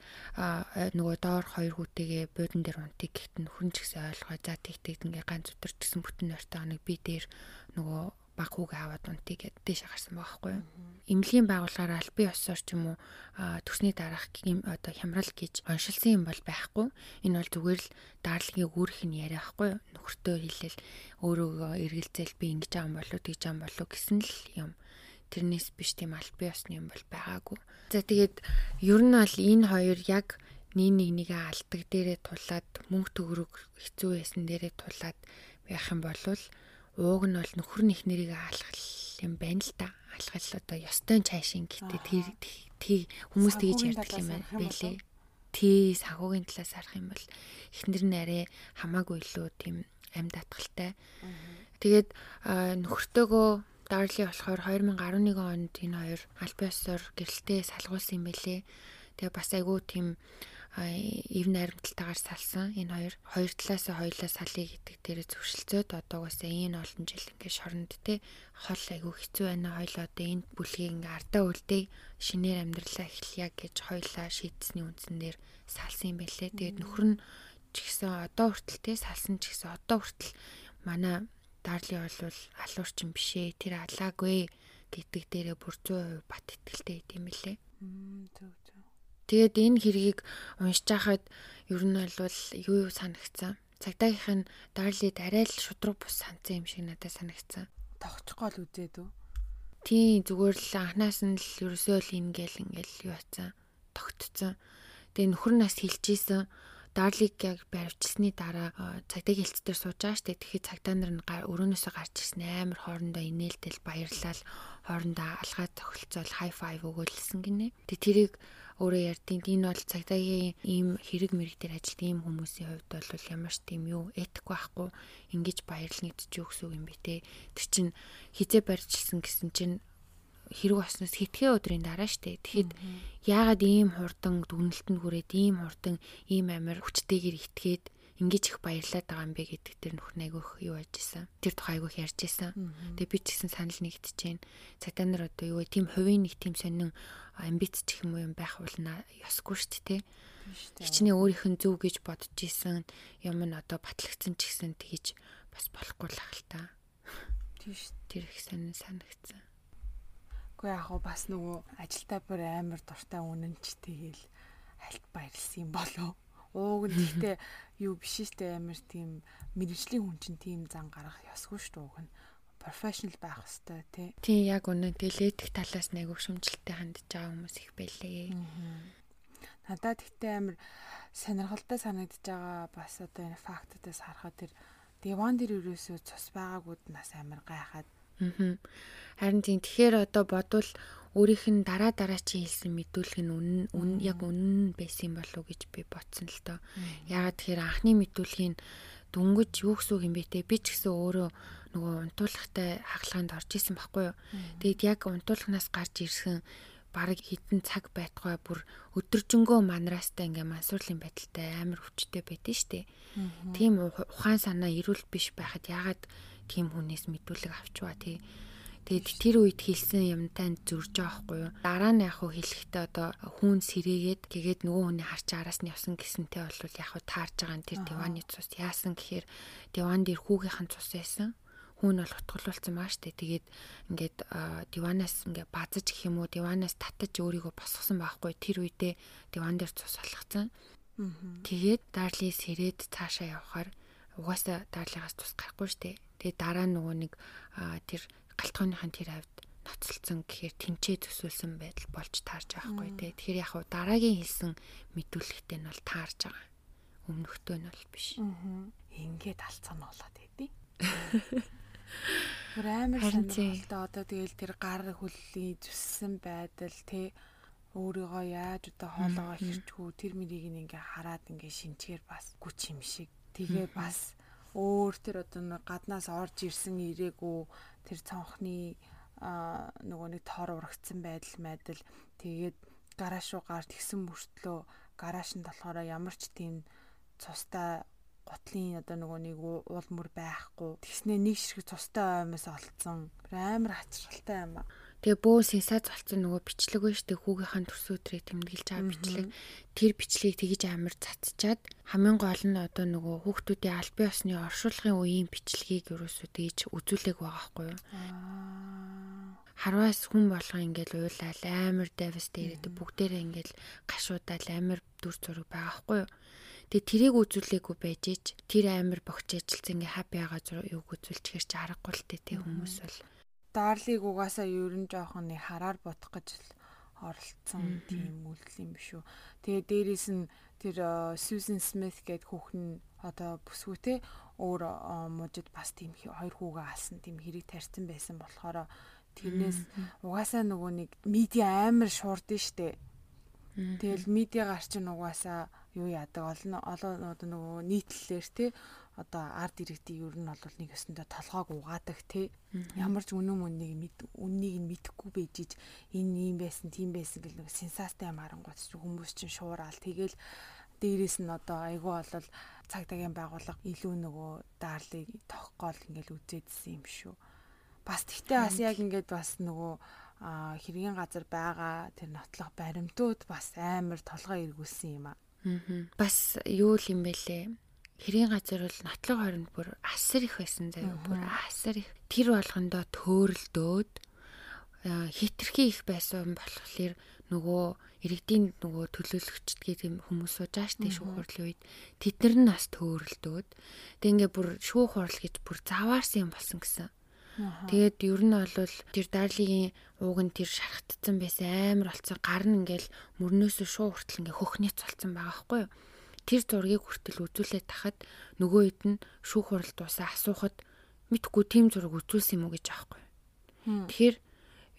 нөгөө доор хоёр хүүтэйгээ буудан дээр унтыг гэхэд нөхөр нь ч гэсэн ойлгоод за тэг тэг ингээ ганц өдөр гэсэн бүтэн нойртой хоног би дээр нөгөө баг хүүг аваад унтыг гэд дэше гарсан байхгүй юу. Имлэгийн байгууллагаар албан ёсоор ч юм уу төсний дараах одоо хямрал гэж оншилсан юм бол байхгүй. Энэ бол зүгээр л даарлыгийн үүрэх нь яриа байхгүй юу. Нөхөртөө хэлэл өөрөөгөө эргэлзээл би ингэж аам болоо тэгж аам болоо гэсэн л юм тэрнээс биш тийм албан ёсны юм бол байгаагүй. За тэгээд ер нь бол энэ хоёр яг нэг нэг нэгэ алдаг дээрээ тулаад мөнгө төгрөг хэцүү байсан дээрээ тулаад байх юм бол ууг нь бол нөхөр нь их нэрийг алхал юм байна л да. Алхал одоо ёстой чайшин гэдэг тэр тий хүмүүс тэгж ярьдаг юм байлээ. Тий сагуугийн талаас харах юм бол эхнэр нь арай хамаагүй илүү тийм амьд атгалтай. Тэгээд нөхөртөөгөө Дарли болохоор 2011 онд энэ хоёр албан ёсоор гэрэлтэй салгуулсан юм байлээ. Тэгээ бас айгүй тийм ив найрамдалтайгаар салсан. Энэ хоёр хоёр талаас нь хоёлаа салъя гэдэг дээр зөвшөлдсөд одоогоосаа энэ олон жил ингээд шоронд те хол айгүй хэцүү байна. Хоёлаа одоо энэ бүлгийг ингээд ардаа үлдээ шинээр амьдралаа эхлэе гэж хоёлаа шийдсэний үндсэн дээр салсан юм байлээ. Тэгээд нөхөр нь ч гэсэн одоо хүртэл те салсан ч гэсэн одоо хүртэл манай Дарли бол алуурчин бишээ тэр алаагүй гэдэг дээрээ бүр 100% бат итгэлтэй юм лээ. Зөв зөв. Тэгээд энэ хэргийг уншиж хахад ер нь бол юу юу санагцсан. Цагдаагийнх нь Дарлид арай л шудраг бус санцсан юм шиг надад санагцсан. Тогтчихгоо л үзээд үү? Тийм зүгээр л анханаас нь л ерөөсөө л ингээл ингээл юу атсан тогтцсон. Тэгээ нөхөр нас хэлжсэн Дарлиг яг баривчсны дараа цагдаа хэлц дээр сууж байгаа штэ. Тэгэхэд цагдаа нар нь өрөөнөөсөө гарч ирсэн амар хоорондоо инээлтэл баярлал хоорондоо алгаад цохилцол хай файв өгөөлсөн гинэ. Тэг тэрийг өөрөө ярьдیں۔ Энэ бол цагдаагийн ийм хэрэг мэрэг дээр ажилтг ийм хүмүүсийн хувьд бол ямар ч тийм юу этик байхгүй ингэж баярлна гэж юу гэсэн юм бэ те. Тэр чин хизээ барьжсэн гэсэн чинь хэрэг болсноос хэдхэн өдрийн дараа штэ. Тэгэхэд яагаад ийм хурдан дүгнэлтэнд хүрээд ийм хурдан ийм амир хүчтэйгээр итгээд ингэж их баярлаад байгаа юм бэ гэдэг тэр нөх айгүйх юу яаж исэн. Тэр тухай айгүйх ярьж исэн. Тэгээ би ч гэсэн санал нэгдэж байна. Цагдаа нар одоо юу вэ? Тим хувийн нэг тим сонин амбиц ч юм уу юм байх болно. Ёсгүй шүү дээ. Хичнээн өөрийнх нь зөв гэж бодож исэн юм нь одоо батлагдсан ч гэсэн тэгэж бас болохгүй л ахalta. Тийш тэр их сонин санагдсан. Гэхдээ яг хуу бас нөгөө ажилдаа бүр амар дуртай үнэнч тэгэл альт баярлсан юм болов. Ууг нь гэхдээ юу биш штэ амар тийм мэрэгжлийн хүн чинь тийм зан гарах ёсгүй шүү ууг нь профешнл байх хэвээр тий. Тий яг үнэ тэгэл этик талаас нэг өгшөмжлөлтэй хандж байгаа хүмүүс их байлээ. Надад гэхдээ амар сонирхолтой санагдаж байгаа бас одоо энэ фактуудаас харахад тэр диван дээр ерөөсөө цус байгаагууд нас амар гайхаад Аа. Харин тийм тэгэхээр одоо бодвол өөрийнх нь дараа дараа чи хэлсэн мэдүүлэг нь үнэн үн яг үнэн байсан болов уу гэж би бодсон л доо. Яагаад тэгэхээр анхны мэдүүлгийн дүнгэж юу гэсэн юм бэ те би ч гэсэн өөрөө нөгөө унтуулгатай хагалгаанд орж исэн байхгүй юу. Тэгэд яг унтуулгнаас гарч ирсэн бараг хитэн цаг байтугай бүр өдөржингөө манраастай ингээ мансуурлын байдалтай амар хүчтэй байдэн штэ. Тийм ухаан санаа эрүүл биш байхад ягаад тийм хүнээс мэдүүлэг авчваа тий. Тэгээд тэр үед хэлсэн юмтай зөрж байгаа хгүй юу. Дараа нь яг хэлэхдээ одоо хүн сэрээгээд тэгээд нөгөө хүний харч араас нь явсан гэсэнтэй бол яг таарж байгаа нь тэр диваны цус яасан гэхээр диван дээр хүүгийнхэн цус байсан хүн бол утгалуулсан маа штэ. Тэгээд ингээд диванаас ингээд базаж гэх юм уу диванаас татаж өөрийгөө босгосон байхгүй. Тэр үедээ диван дээр цус алгацсан. Тэгээд Дарли сэрээд цаашаа явхаар угаасаа Дарлигаас тус гарахгүй штэ. Тэгээд дараа нөгөө нэг тэр галтгооныхын тэр хавьд ноцолцсон гэхээр тэнцээ төсөөлсөн байдал болж таарж байгаа хгүй тий. Тэгэхээр яг хуу дараагийн хэлсэн мэдүүлэгтэй нь бол таарж байгаа. Өмнөхтэй нь бол биш. Аа. Ингээд алцсан болоод [laughs] байдیں۔ Тэр амар сонирхолтой одоо тэгэл тэр гар хөллийн зүссэн байдал тий өөрийгөө яаж одоо хоолоогоо хэрчгүү тэр мэрийг ингээ хараад ингээ шинчээр бас гүч юм шиг тэгээ бас өөр тэр одоо гаднаас орж ирсэн ирээгүү тэр цонхны нөгөө нэг тоор урагдсан байдал майдал тэгээд гараж руу гарт гисэн мөртлөө гараж нь болохоор ямар ч тийм цустай готлын одоо нөгөө нэг уул мөр байхгүй. Тэгснээ нэг ширхэг цустай аймаас олцсон. Амар хачралтай юм аа Тэгээ бөө сенсац болсон нөгөө бичлэг байна штэ хүүгийнхэн төрсөдрийг тэмдэглэж байгаа бичлэг. Тэр бичлэгийг тэгж амар цацчаад хамгийн гол нь одоо нөгөө хүүхдүүдийн аль бие усны оршуулгын үеийн бичлэгийг ерөөсөө тэгж үзүүлэг байгаа байхгүй юу? Харваас хүн болгоо ингээл уйлал амар давис дээрээ бүгдээрээ ингээл гашуудаал амар дүр зураг байгаа байхгүй юу? Тэгээ тэрийг үзүүлээгүй байж ич тэр амар богч ажилтсан ингээ хаппи байгаа юуг үзүүлчих хэрэг чи харахгүй л тээ хүмүүс бол Дарлиг угаасаа ер нь жоохон нэг хараар бодох гэж оролцсон тийм үйлдэл юм биш үү. Тэгээ дээрэс нь тэр Susan Smith гээд хүүхэн одоо бүсгүүтэй өөр мужид бас тийм хоёр хүүгээ алсан тийм хэрэг тарьсан байсан болохоор тэрнээс угаасаа нөгөө нэг медиа амар шуурдэн штэ. Тэгэл медиа гарч нь угаасаа юу яадаг олон олон нөгөө нийтлэлээр те одоо арт иргэдийн ер нь бол нэг өсөндөө толгойг угаадаг те. Ямар ч үнэн үннийг мэд үннийг нь мэдэхгүй бийжиж энэ юм байсан тийм байсан гэл нэг сенсацтай юм харангуйц ч хүмүүс чинь шуурал. Тэгэл дээрээс нь одоо айгүй болол цагдаагийн байгууллага илүү нөгөө даарлыг тохгоол ингээл үзээдсэн юм шүү. Бас тэгтээ бас яг ингээд бас нөгөө хэргийн газар байгаа тэр нотлох баримтууд бас амар толгой эргүүлсэн юм аа. Бас юу л юм бэлээ Хэрийн газар бол нотлог хооронд бүр асар их байсан заяа. Бүр асар их. Тэр болгондоо төөрөлдөөд хитрхи их байсан болохоор нөгөө иргэдийн нөгөө төлөөлөгчдгээд юм хүмүүс сууж тий шүүх хурлын үед тэд нар нь бас төөрөлдөөд. Тэг ингээ бүр шүүх хурал гэж бүр заваарсан юм болсон гэсэн. Тэгээд ер нь бол тэр дарлигийн ууг нь тэр шархтцсан байсан. Амар болцсон гар нь ингээл мөрнөөсөө шуу хүртэл ингээ хөхнийц болцсон байгаа байхгүй юу? Тэр зургийг хүртэл үзүүлээд тахад нөгөө хэд нь шүүх хурал дуусаа асуухад мэдхгүй тийм зураг үзүүлсэн юм уу гэж аахгүй. Тэгэхээр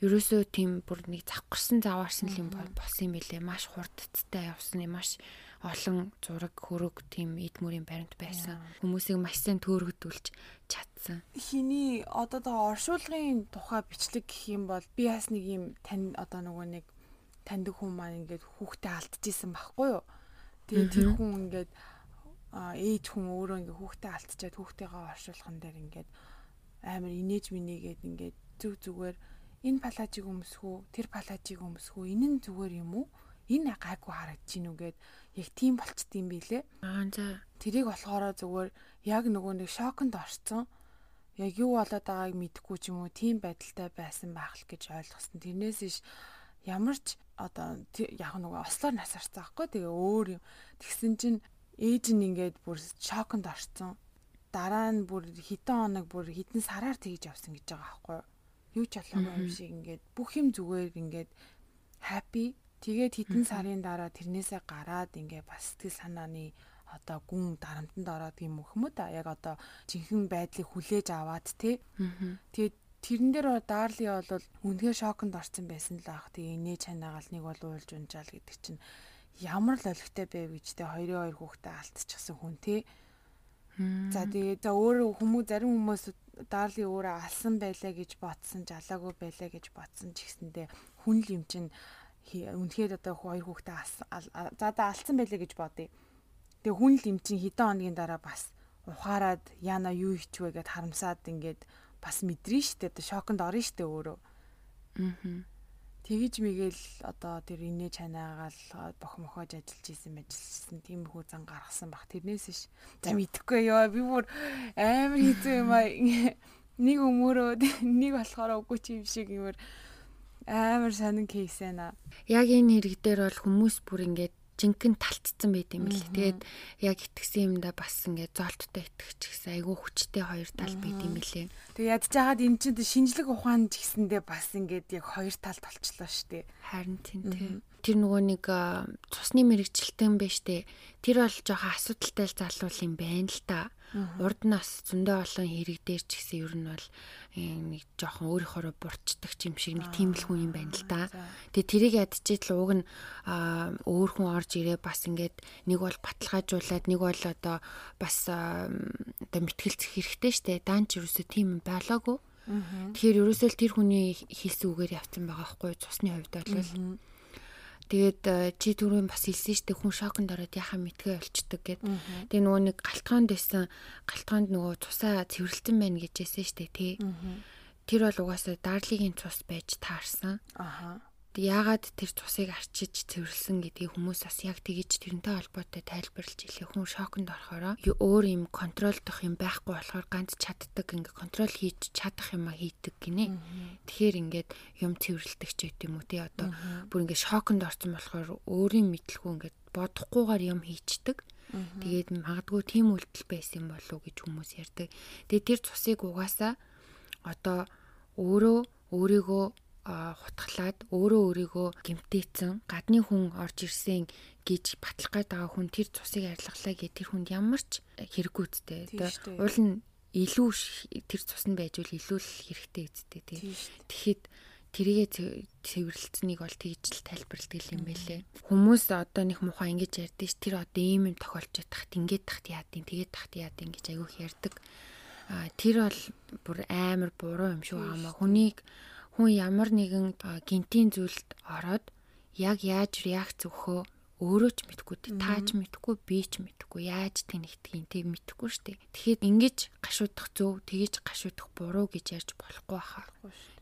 ерөөсөө тийм бүр нэг завхарсан заваарсан юм болсон юм билэ. Маш хурдцтай явсан юм маш олон зураг хөрөг тийм эд мөрийн баримт байсан. Хүмүүсийг маш сайн төөрөгдүүлж чадсан. Хиний одоо тоо оршуулгын тухай бичлэг гэх юм бол би бас нэг юм тань одоо нөгөө нэг таньдаг хүн маань ингээд хүүхдээ алдчихсан байхгүй юу? Тэгээ тэр хүн ингээд ээж хүн өөрөө ингээд хүүхдээ алдчихад хүүхдээгээ оршуулхан дээр ингээд амар инээж минийгээд ингээд зүг зүгээр энэ палажиг өмсгүү тэр палажиг өмсгүү энэ нь зүгээр юм уу? Энэ гайгүй харагдаж гин үгээд яг тийм болчт юм билэ. Аа за. Тэрийг болохоор зүгээр яг нөгөө нэг шоконд орцсон. Яг юу болоод байгааг мэдэхгүй ч юм уу тийм байдалтай байсан байх л гэж ойлгосон. Тэрнээс иш ямар ч одоо яг нөгөө ослоор насарцсан байхгүй тэгээ өөр юм. Тэгсэн чинь ээж нь ингээд бүр шоконд орцсон дараа нь бүр хэдэн хоног бүр хэдэн сараар тэгж явсан гэж байгаа байхгүй юу ч болоогүй юм шиг ингээд бүх юм зүгээр ингээд happy. Тэгээд хэдэн сарын дараа тэрнээсээ гараад ингээд бас сэтгэл санааны одоо гүн дарамтанд ороод юм да яг одоо жинхэнэ байдлыг хүлээж аваад тий тэгээд тэрэн дээр Дарли бол үнэхээр шоконд орсон байсан л ах. Тэгээ нээ чанаагаал нэг бол уулж унжаал гэдэг чинь ямар л олигтой байв гэж тэ хоёрын хоёр хүүхдээ алдчихсан хүн тий. За тэгээ за өөр хүмүүс зарим хүмүүс Дарли өөрөө алсан байлаа гэж бодсон, жалаагүй байлаа гэж бодсон ч гэсэндээ хүн л юм чинь үнэхээр одоо хоёр хүүхдээ за да алдсан байлаа гэж бодъё. Тэгээ хүн л юм чинь хэдэн хоногийн дараа бас ухаарад яна юу хийчихвэ гэд харамсаад ингээд бас мэдрэн штэ одоо шоконд орно штэ өөрөө. Аа. Тэгэж мэгэл одоо тэр инээ чанаагаал бох мохоож ажиллаж исэн мэжилсэн тийм хүү зан гаргасан бах тэрнээс ш. За мэдхгүй ёо би бүр амар хэцүү юм аа. [laughs] Нэг өмөрөө [laughs] нэг болохоор үгүй чи юм шиг юмэр амар сонин кейс ээ. Яг энэ хэрэг дээр бол хүмүүс бүр ингээд жинхэнэ талтцсан байт юм лээ. Тэгээд яг итгэсэн юмда бас ингээд золттой итгэж гэсэн айгүй хүчтэй хоёр тал байт юм лээ. Тэгээд ядчихагаад эн чинь шинжлэх ухаанд ч гэсэндээ бас ингээд яг хоёр тал болчлоо шүү дээ. Харин тийм тэр нөгөө нэг цусны мэрэгчлэлтэн байж тээ. Тэр бол жоохон асуудалтай залуул юм байна л та. Урд нас зөндөө олон хэрэг дээр ч гэсэн ер нь бол нэг жоохон өөрийнхөө бурчдаг юм шиг нэг тийм л хүн юм байна л да. Тэгээ тэрийг ядчихэл ууг нь өөр хүн орж ирээ бас ингээд нэг бол баталгаажуулаад нэг бол одоо бас одоо мэтгэлцэх хэрэгтэй штэ. Даанч юусоо тийм юм байлаагүй. Тэгэхээр ерөөсөө л тэр хүний хийсэн үгээр явцсан байгаа хгүй цусны хувьд бол Тэгээд э, чи түрүүн бас хэлсэн шүү дээ хүн шоконд ороод яхаа мэдгээ болчдөг гэд. Тэгээ нөгөө нэг галтгоонд байсан галтгоонд нөгөө цусаа цэвэрлсэн байна гэж хэлсэн шүү дээ тий. Тэр бол угаасаа дарлигийн цус байж таарсан. Аха яагаад тэр цусыг арчиж цэвэрлсэн гэдгийг хүмүүс бас яг тэгэж тэрнтэй холбоотой тайлбарлаж хэлээ. Хүн шоконд орохороо өөр юм контролдох юм байхгүй болохоор ганц чаддаг ингээ контрол хийж чадах юм а хийдэг гинэ. Тэгэхээр ингээд юм цэвэрлдэг ч гэдэм үү те одоо бүр ингээ шоконд орсон болохоор өөрийн мэдлгүй ингээд бодохгүйгээр юм хийчдэг. Тэгээд магадгүй тийм үйлдэл байсан юм болов уу гэж хүмүүс ярьдаг. Тэгээд тэр цусыг угаасаа одоо өөрөө өөрийгөө хутглаад өөрөө өөрийгөө гэмтээсэн гадны хүн орж ирсэн гэж батлах гээд байгаа хүн тэр цусыг арилгалаа гэх тэр хүнд ямар ч хэрэггүй үсттэй. Уул нь илүү тэр цус нь байж үл илүү л хэрэгтэй үсттэй тий. Тэгэхэд тэрийгэ цэвэрлэлцнийг бол тэгж л тайлбарладаг юм байлээ. Хүмүүс одоо нэг муха ингэж ярьдээ ш тэр одоо ийм юм тохиолж ятахт ингээд тахт яадын тэгээд тахт яадын гэж айгүйх ярьдаг. А тэр бол бүр амар буруу юм шүү аамаа. Хүнийг хүн ямар нэгэн гинтийн зүйлд ороод яг яаж реакц өгөхөө өөрөө ч мэдэхгүй тааж мэдэхгүй би ч мэдэхгүй яаж тэнэгдгийг тэг мэдэхгүй штэ. Тэгэхэд ингэж гашуудах зөв тэгэж гашуудах буруу гэж ярьж болохгүй хаа.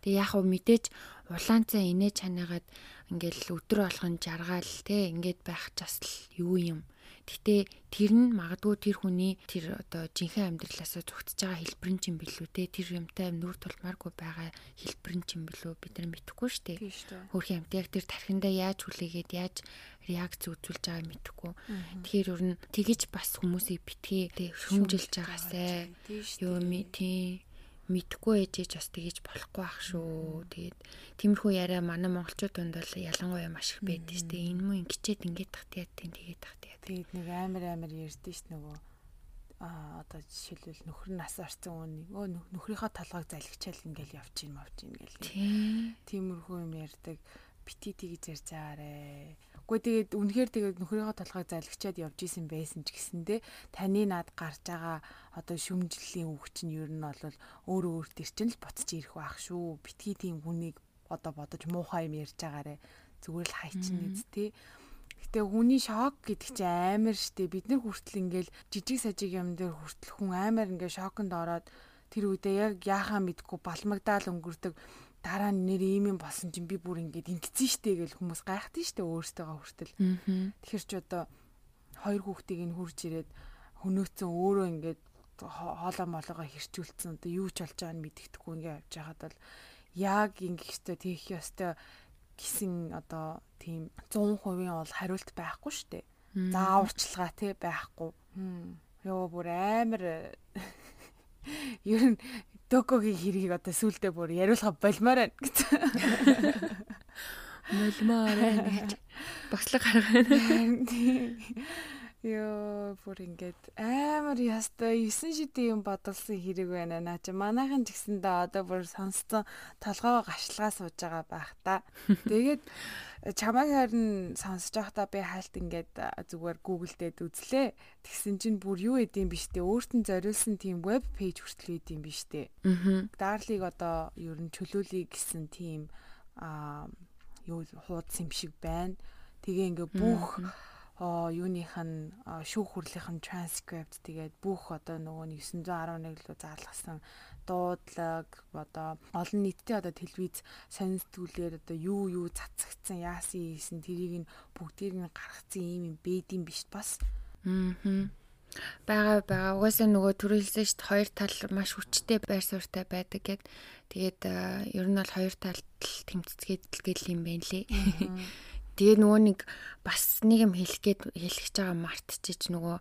Тэг яг хөө мэдээж улаанцаа инээ чанаагаад ингээл өдөр болгон жаргаал те ингээд байх ч бас юу юм Гэтэ тэр нь магадгүй тэр хүний тэр одоо жинхэнэ амьдралаасаа зүгтж байгаа хэлбэр нь юм билүү те тэр юмтай нүр тулмааргүй байгаа хэлбэр нь юм билүү бид нар мэдэхгүй штэ. Хөрхийн амт яг тэр тархиндаа яаж хүлээгээд яаж реакц үзүүлж байгааг мэдэхгүй. Тэгэхээр ер нь тэгэж бас хүмүүсийг битгий шүмжилж байгаасай. Юу ми тий мэдхгүй ээжэж бас тэгэж болохгүй ах шүү. Тэгээд тиймэрхүү яриа манай монголчууд донд бол ялангуяа маш их байдаг шүү дээ. Энэ муу ингэчээд ингээд тахтаад тийм тэгээд тахтаад. Тэгээд нэг амар амар ярьдэн ш нөгөө а одоо жишээлбэл нөхөр нас орсон хүн өө нөхрийнхөө толгойг залгичаал ингээл явчихин мавчин ингээл. Тиймэрхүү юм ярьдаг. Бити тэгж ярьж байгаарэ Гэхдээ тэгээд үнэхээр тэгээд нөхрийнхөө толгойг залгичаад явж исэн байсан ч гэсэндэ таны над гарч байгаа одоо шүмжлэлийн үг чинь ер нь бол өөр өөр төр чинь л буцаж ирэх байх шүү. Битгий тийм хүнийг одоо бодож муухай юм ярьж байгаарэ. Зүгээр л хайчин нэз тээ. Гэтэ хүний шок гэдэг чинь амар штэ. Бид нар хүртэл ингээл жижиг сажиг юм дээр хүртэл хүн амар ингээ шоконд ороод тэр үедээ яг яахаа мэдгүй балмагдаал өнгөрдөг дараа нь нэр ийм юм болсон чинь би бүр ингээд ингэсэн штэ гэж хүмүүс гайхдаг штэ өөртөөгөө хүртэл. Тэгэхээр ч одоо хоёр хүүхдийг нь хурж ирээд хөнөөцөн өөрөө ингээд хоолоо молоогоо хэрчүүлсэн одоо юу ч болж байгааг нь мэддэхгүй ингээд явж байгаад бол яг ингэх ёстой тийх ёстой гэсэн одоо тийм 100% бол хариулт байхгүй штэ. Зааварчилгаа тий байхгүй. Йоо бүр амар [laughs] ер нь Докогийн хэргийг одоо сүулдэ бүр яриулах болмоор байна гэсэн. [laughs] Болмоор байна гэж багслаг гаргана. Йоо бүр ингээд амар ястай 9 шидийн юм бодолсон хэрэг байна наа чи манайхан ч гэсэндээ одоо бүр сонсцсон толгоо гашлгаа сууж байгаа байх та. [laughs] Тэгээд чамайг харин сонсож байхдаа би хальт ингээд зүгээр Google дээр үзлээ. Тэгсэн чинь бүр юу эдэм биш үү? Өөрт нь зориулсан тийм веб пэйж хүртэл эдэм биш үү? Аа. Дарлиг одоо ер нь чөлөөлөе гэсэн тийм аа юу хуудас юм шиг байна. Тэгээ ингээ бүх юуных нь шүүх хурлынх нь транскрипт тэгээд бүх одоо нөгөө 911 рүү зарласан дуудлаг одоо олон нийттэй одоо телевиз сонирхтгүүлээр одоо юу юу цацагдсан яасан ийсэн тэрийг нь бүгдийг нь гаргацсан юм юм бэдийн биш бас. Аа. Бага бага угаасаа нөгөө төрөлсөн шүү дээ хоёр тал маш хүчтэй байр суурьтай байдаг гэд тэгээд ер нь бол хоёр тал тэмцэцгээд л юм байна лээ. [laughs] Тэгээ нөгөө нэг бас нэг юм хэлэх гээд хэлэх гэж байгаа мартчихэж нөгөө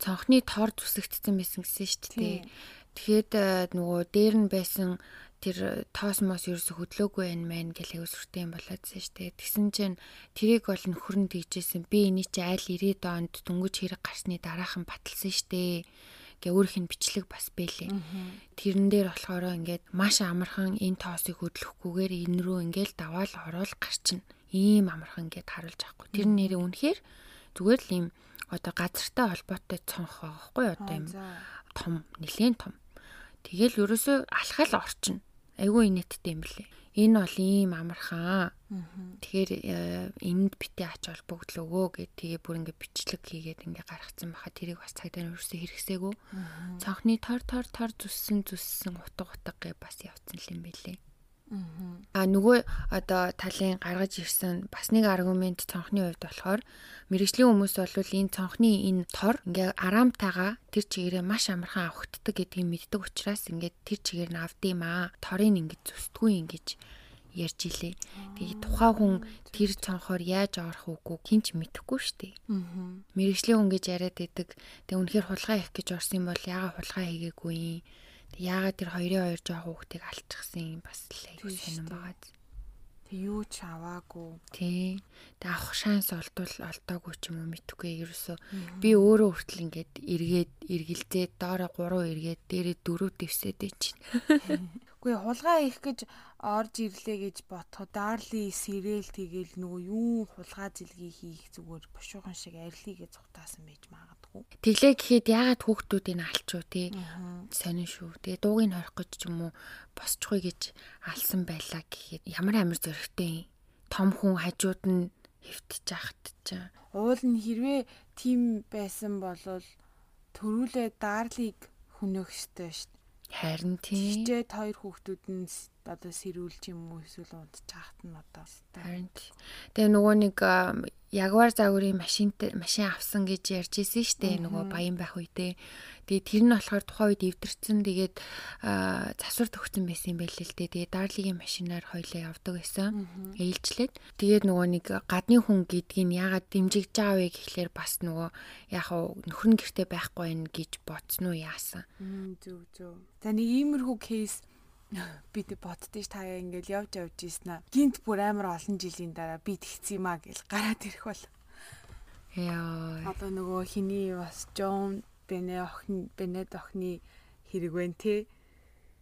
цонхны тор зүсэгдсэн байсан гэсэн шүү дээ. Тэгэхэд нөгөө дээр нь байсан тэр тоос мос ерөөсө хөдлөөгүй байх мэн гэж аягүй сүртэй юм болоодсэн шүү дээ. Тэгсэн чинь тэрийг бол нөхөр нь тэгжсэн. Би эний чи айл 90 онд дөнгөж хэрэг гарсны дараахан баталсан шүү дээ гэ өөрийнх нь бичлэг бас бэлээ. Тэрэн дээр болохоор ингээд маш амархан энэ тоосыг хөдлөхгүйгээр энэ рүү ингээд даваал ороод гарчна. Ийм амархан ингээд харуулж авахгүй. Тэр нэрээ үнэхээр зүгээр л ийм одоо газартай холбоотой цонх байгаа хгүй одоо юм том нэлээд том. Тэгэл ерөөсөө алхаал орчин. Айгүй инээдтэй юм блэ. Энэ бол ийм амархан. Тэгэхээр э, энд битээ ач холбогдлогоо гэд тэгээ бүр ингээ бичлэг хийгээд ингээ гаргацсан баха тэрийг бас цагдаа өрөөсөө хэрэгсээгүү. Цонхны тор тор тор зүссэн зүссэн утга утга гэ бас явцсан юм билээ. А нөгөө одоо талын гаргаж ирсэн бас нэг аргумент цонхны хувьд болохоор мэрэгжлийн хүмүүс бол энэ цонхны энэ тор ингээ араамтайгаа тэр чигээрээ маш амархан авахддаг гэдгийг мэддэг учраас ингээд тэр чигээр нь авдığım аа. Торыг ингээд зүсдгүй ингэж ярьж илээ. Тэгээ тухайн хүн тэр цонхоор яаж орох үгүй хинч мэдэхгүй штэ. Мэргэжлийн хүн гэж яриад байдаг. Тэгээ үнэхээр хулгай их гэж орсон юм бол яага хулгай хийгээгүй юм яагаад тэр хоёрын хоёр жоох хүүхдийг алчихсан юм бас л айгүй сонирн байгаа. Тэг юу ч аваагүй. Тий. Тэг авах шанс олдвол олдоогүй ч юм уу мэдхгүй ерөөсөө би өөрөө хүртэл ингээд эргээд эргэлзээд доороо 3 эргээд дээрээ 4 дэвсээд чинь. [laughs] Үгүй хулгай их гэж орж ирлээ гэж ботход Дарли сэрэл тэгэл нөгөө юу хулгай зэлгийг хийх зүгээр бушуухан шиг арилыгээ цухтаасан байж магадгүй. Тэглээ гэхэд яагаад хүүхдүүдийг алчуу те сонин шүү. Тэгээ дуугийг хорих гэж ч юм уу босчихгүй гэж алсан байлаа гэхэд ямар амар зөрөгтэй том хүн хажууд нь хөвтөж яхад чинь. Уул нь хэрвээ тийм байсан бол төрүүлээ Дарлиг хүнөх штэ штэ Харин тийм. Жижигтэй хоёр хүүхдүүд нь одоо сэрүүлж юм уу эсвэл унтчихагт нь одоо. Харин. Тэгээ нөгөө нэг ягвар загварын машинтай машин авсан гэж ярьж ирсэн шүү дээ нөгөө баян байх үедээ. Тэгээ тэр нь болохоор тухайн үед эвдэрсэн тэгээд засвар төгсөн байсан юм байл л дээ. Тэгээ Дарлигийн машинаар хоёлаа явдаг байсан. Ээлжлээд. Тэгээд нөгөө нэг гадны хүн гэдгийг яагаад дэмжигж байгаа вэ гэхлээр бас нөгөө яг нөхөр нь гэртээ байхгүй байх гэж бодсон уу яасан. Зүг зүг. За нэг иймэрхүү кейс би тэг боддөө ш таяа ингээл явж явж ийсэн аа. Гинт бүр амар олон жилийн дараа би тэгсэн юм аа гэл гараад ирэх бол. Яа. Одоо нөгөө хиний бас Джон Бенэ охин Бенед охины хэрэг вэ те.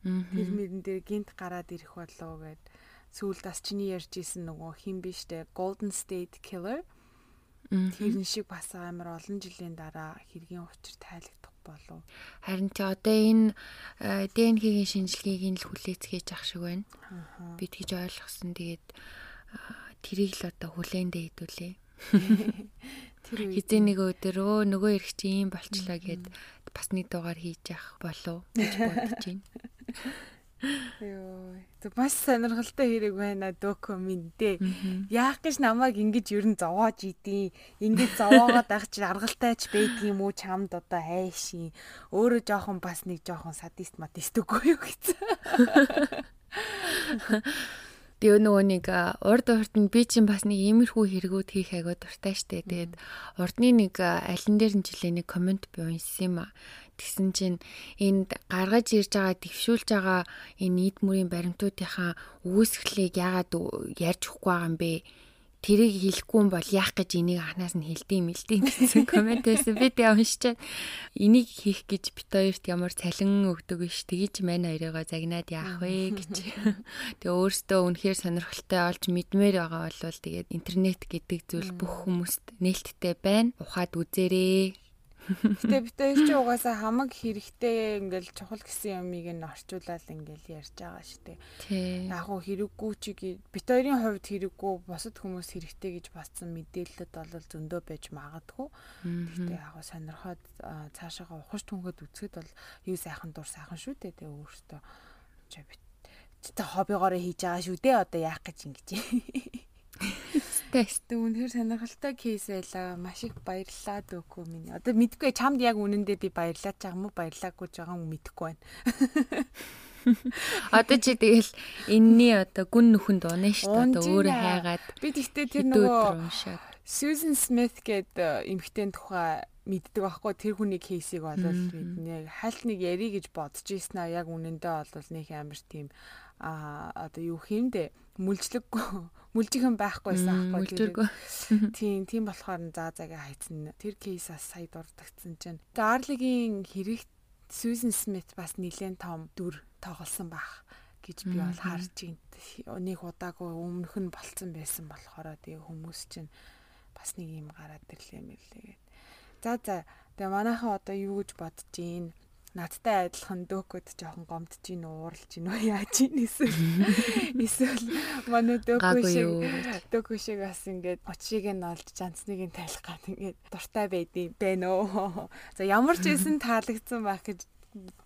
Тэр мөрөн дээр гинт гараад ирэх болоо гэд сүүлд бас чиний ярьж исэн нөгөө хин биштэй Golden State Killer. Тэр шиг бас амар олон жилийн дараа хэргийн учир тайлагдах болов. Харин ч одоо энэ э, ДНХ-гийн шинжилгээг л хүлээцгээж ах шиг байна. Би тэгж ойлгосон. Тэгээд тэрийг л одоо хүлээндээ хэдүүлээ. Тэр хизээ нэг өдөр өө нөгөө эрх чи ийм болчлоо гэд бас нэг дугаар хийж явах болов гэж бодож байна. [laughs] Йоо. Тэг маш сонирхолтой хэрэг байна документээ. Яах гэж намайг ингэж ер нь зовоож идэв. Ингэж зовоогоод ах чи аргалтай ч байдгийн юм уу чамд одоо хайшин. Өөрөө жоохон бас нэг жоохон садист матист үгүй юу гэсэн. Тэгээ нөгөө нэг урд урд нь би чинь бас нэг иймэрхүү хэрэгүүд хийх айгаа дуртай штэ. Тэгээд урдны нэг алин дээр нь жилээ нэг комент би уншсан юм а. Тэгсэн чинь энд гаргаж ирж байгаа дэвшүүлж байгаа энэ нийт мөрийн баримтуудынхаа үүсгэлийг яагаад ярьж өгөхгүй байгаа юм бэ? тэрийг хэлэхгүй юм бол яах гэж энийг анаас нь хэлдэм мэлдэм гэсэн [laughs] комент байсан. Би тэг уншичаад энийг хийх гэж бит хоёрт ямар цалин өгдөг биш. Тгийж мань хоёроо загнаад яах вэ гэж. [laughs] Тэгээ өөртөө үнэхээр сонирхолтой олж мэдмээр байгаа бол тэгээд интернет гэдэг зүйл бүх хүмүүст нээлттэй байна. Ухаад үзээрэй. Гэтэ бид хоёр ч угаасаа хамаг хэрэгтэй ингээл чухал гэсэн юмыг нь орчуулаад ингээл ярьж байгаа шүү дээ. Яг уу хэрэггүй ч бид хоёрын хувьд хэрэггүй бусад хүмүүс хэрэгтэй гэж батсан мэдээлэлд бол зөндөө байж магадгүй. Гэтэ яг уу сонирхоод цаашаага ухаж түнхөд үзэхэд бол юу сайхан дур сайхан шүү дээ. Тэгээ өөртөө чи бит хоббигоороо хийж байгаа шүү дээ. Одоо яах гэж ингэж. [laughs] Тест үнэхээр сонирхолтой кейс байлаа. Маш их баярлалаа дөөкөө минь. Одоо мэдгүй чамд яг үнэндээ би баярлаад байгаа юм уу, баярлаагүй юм мэдэхгүй байна. [laughs] Одоо чи тэгэл энэний одоо гүн нүхэн дуунаа шүү дээ. Одоо өөрөө хайгаад. Би тэгтээ тэр нөгөө Susan Smith гэдэг эмэгтэй тухай мэддэг байхгүй тэр хүний кейсийг болол бидний хальт нэг яри гэж бодож ийсэн аа яг үнэндээ бол нэг амар тийм а одоо юу хиймдэ мүлжлэггүй мүлжихэн байхгүйсэн аахгүй [laughs] тийм тийм болохоор заа заага хайцсан тэр кейсээс сая дурдгдсан чинь. Гарлигийн хэрэг Сьюзен Смит бас нэлээд том дүр тоглосон байх гэж би бол харж байна. Нэг удаагүй өмнөх нь болцсон байсан болохоор тэгээ хүмүүс чинь бас нэг юм гараад ирлээ мэлээ. За за. Тэгээ манайхаа одоо юу гэж бодож гин надтай адилхан дөөкөд жоохон гомдож гин ууралж гин үү яаж гин эсвэл [laughs] эсвэл манай дөөкөө шиг дөөкөө шиг бас ингээд очиг нь олж жанцныг нь тайлах гад ингээд дуртай байдیں۔ байна уу. За ямар ч байсан таалагдсан байх гэж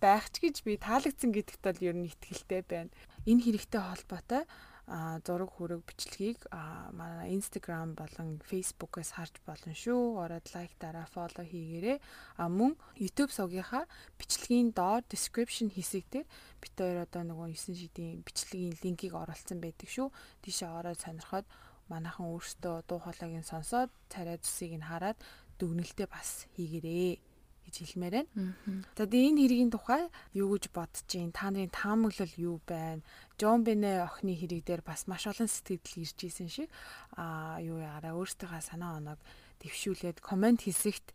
байх ч гэж би таалагдсан гэдэгт бол ер нь ихтгэлтэй байна. Энэ хэрэгтэй холбоотой зураг хүрэг бичлэгийг манай Instagram болон Facebook-аас харж болно шүү. Ороод лайк дараа фоллоу хийгээрэй. А мөн YouTube сувгийнхаа бичлэгийн доор description хэсэг дээр бит хоёр одоо нөгөө 9 шидийн бичлэгийн линкийг оруулсан байдаг шүү. Тийшээ ороод сонирхоод манайхан өөрсдөө дуу хоолойг нь сонсоод царай зүсийг нь хараад дүгнэлтээ бас хийгээрэй гэж хэлмээр байна. За тэгээ энэ хэргийн тухай юу гэж бодож байна? Та нарын таамаглал юу байна? Джон Бэнэ охины хэрэг дээр бас маш олон сэтгэл ирж исэн шиг аа юу яараа өөртөө санаа оног дэвшүүлээд комент хэсэгт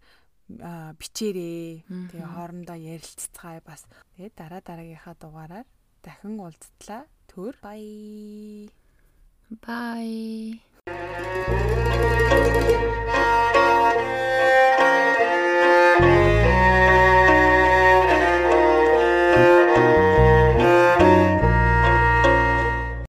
бичээрээ. Тэгээ хоорондоо ярилццгаая бас. Тэгээ дараа дараагийнхаа дугаараар дахин уулзтлаа. Төр бай. Бай.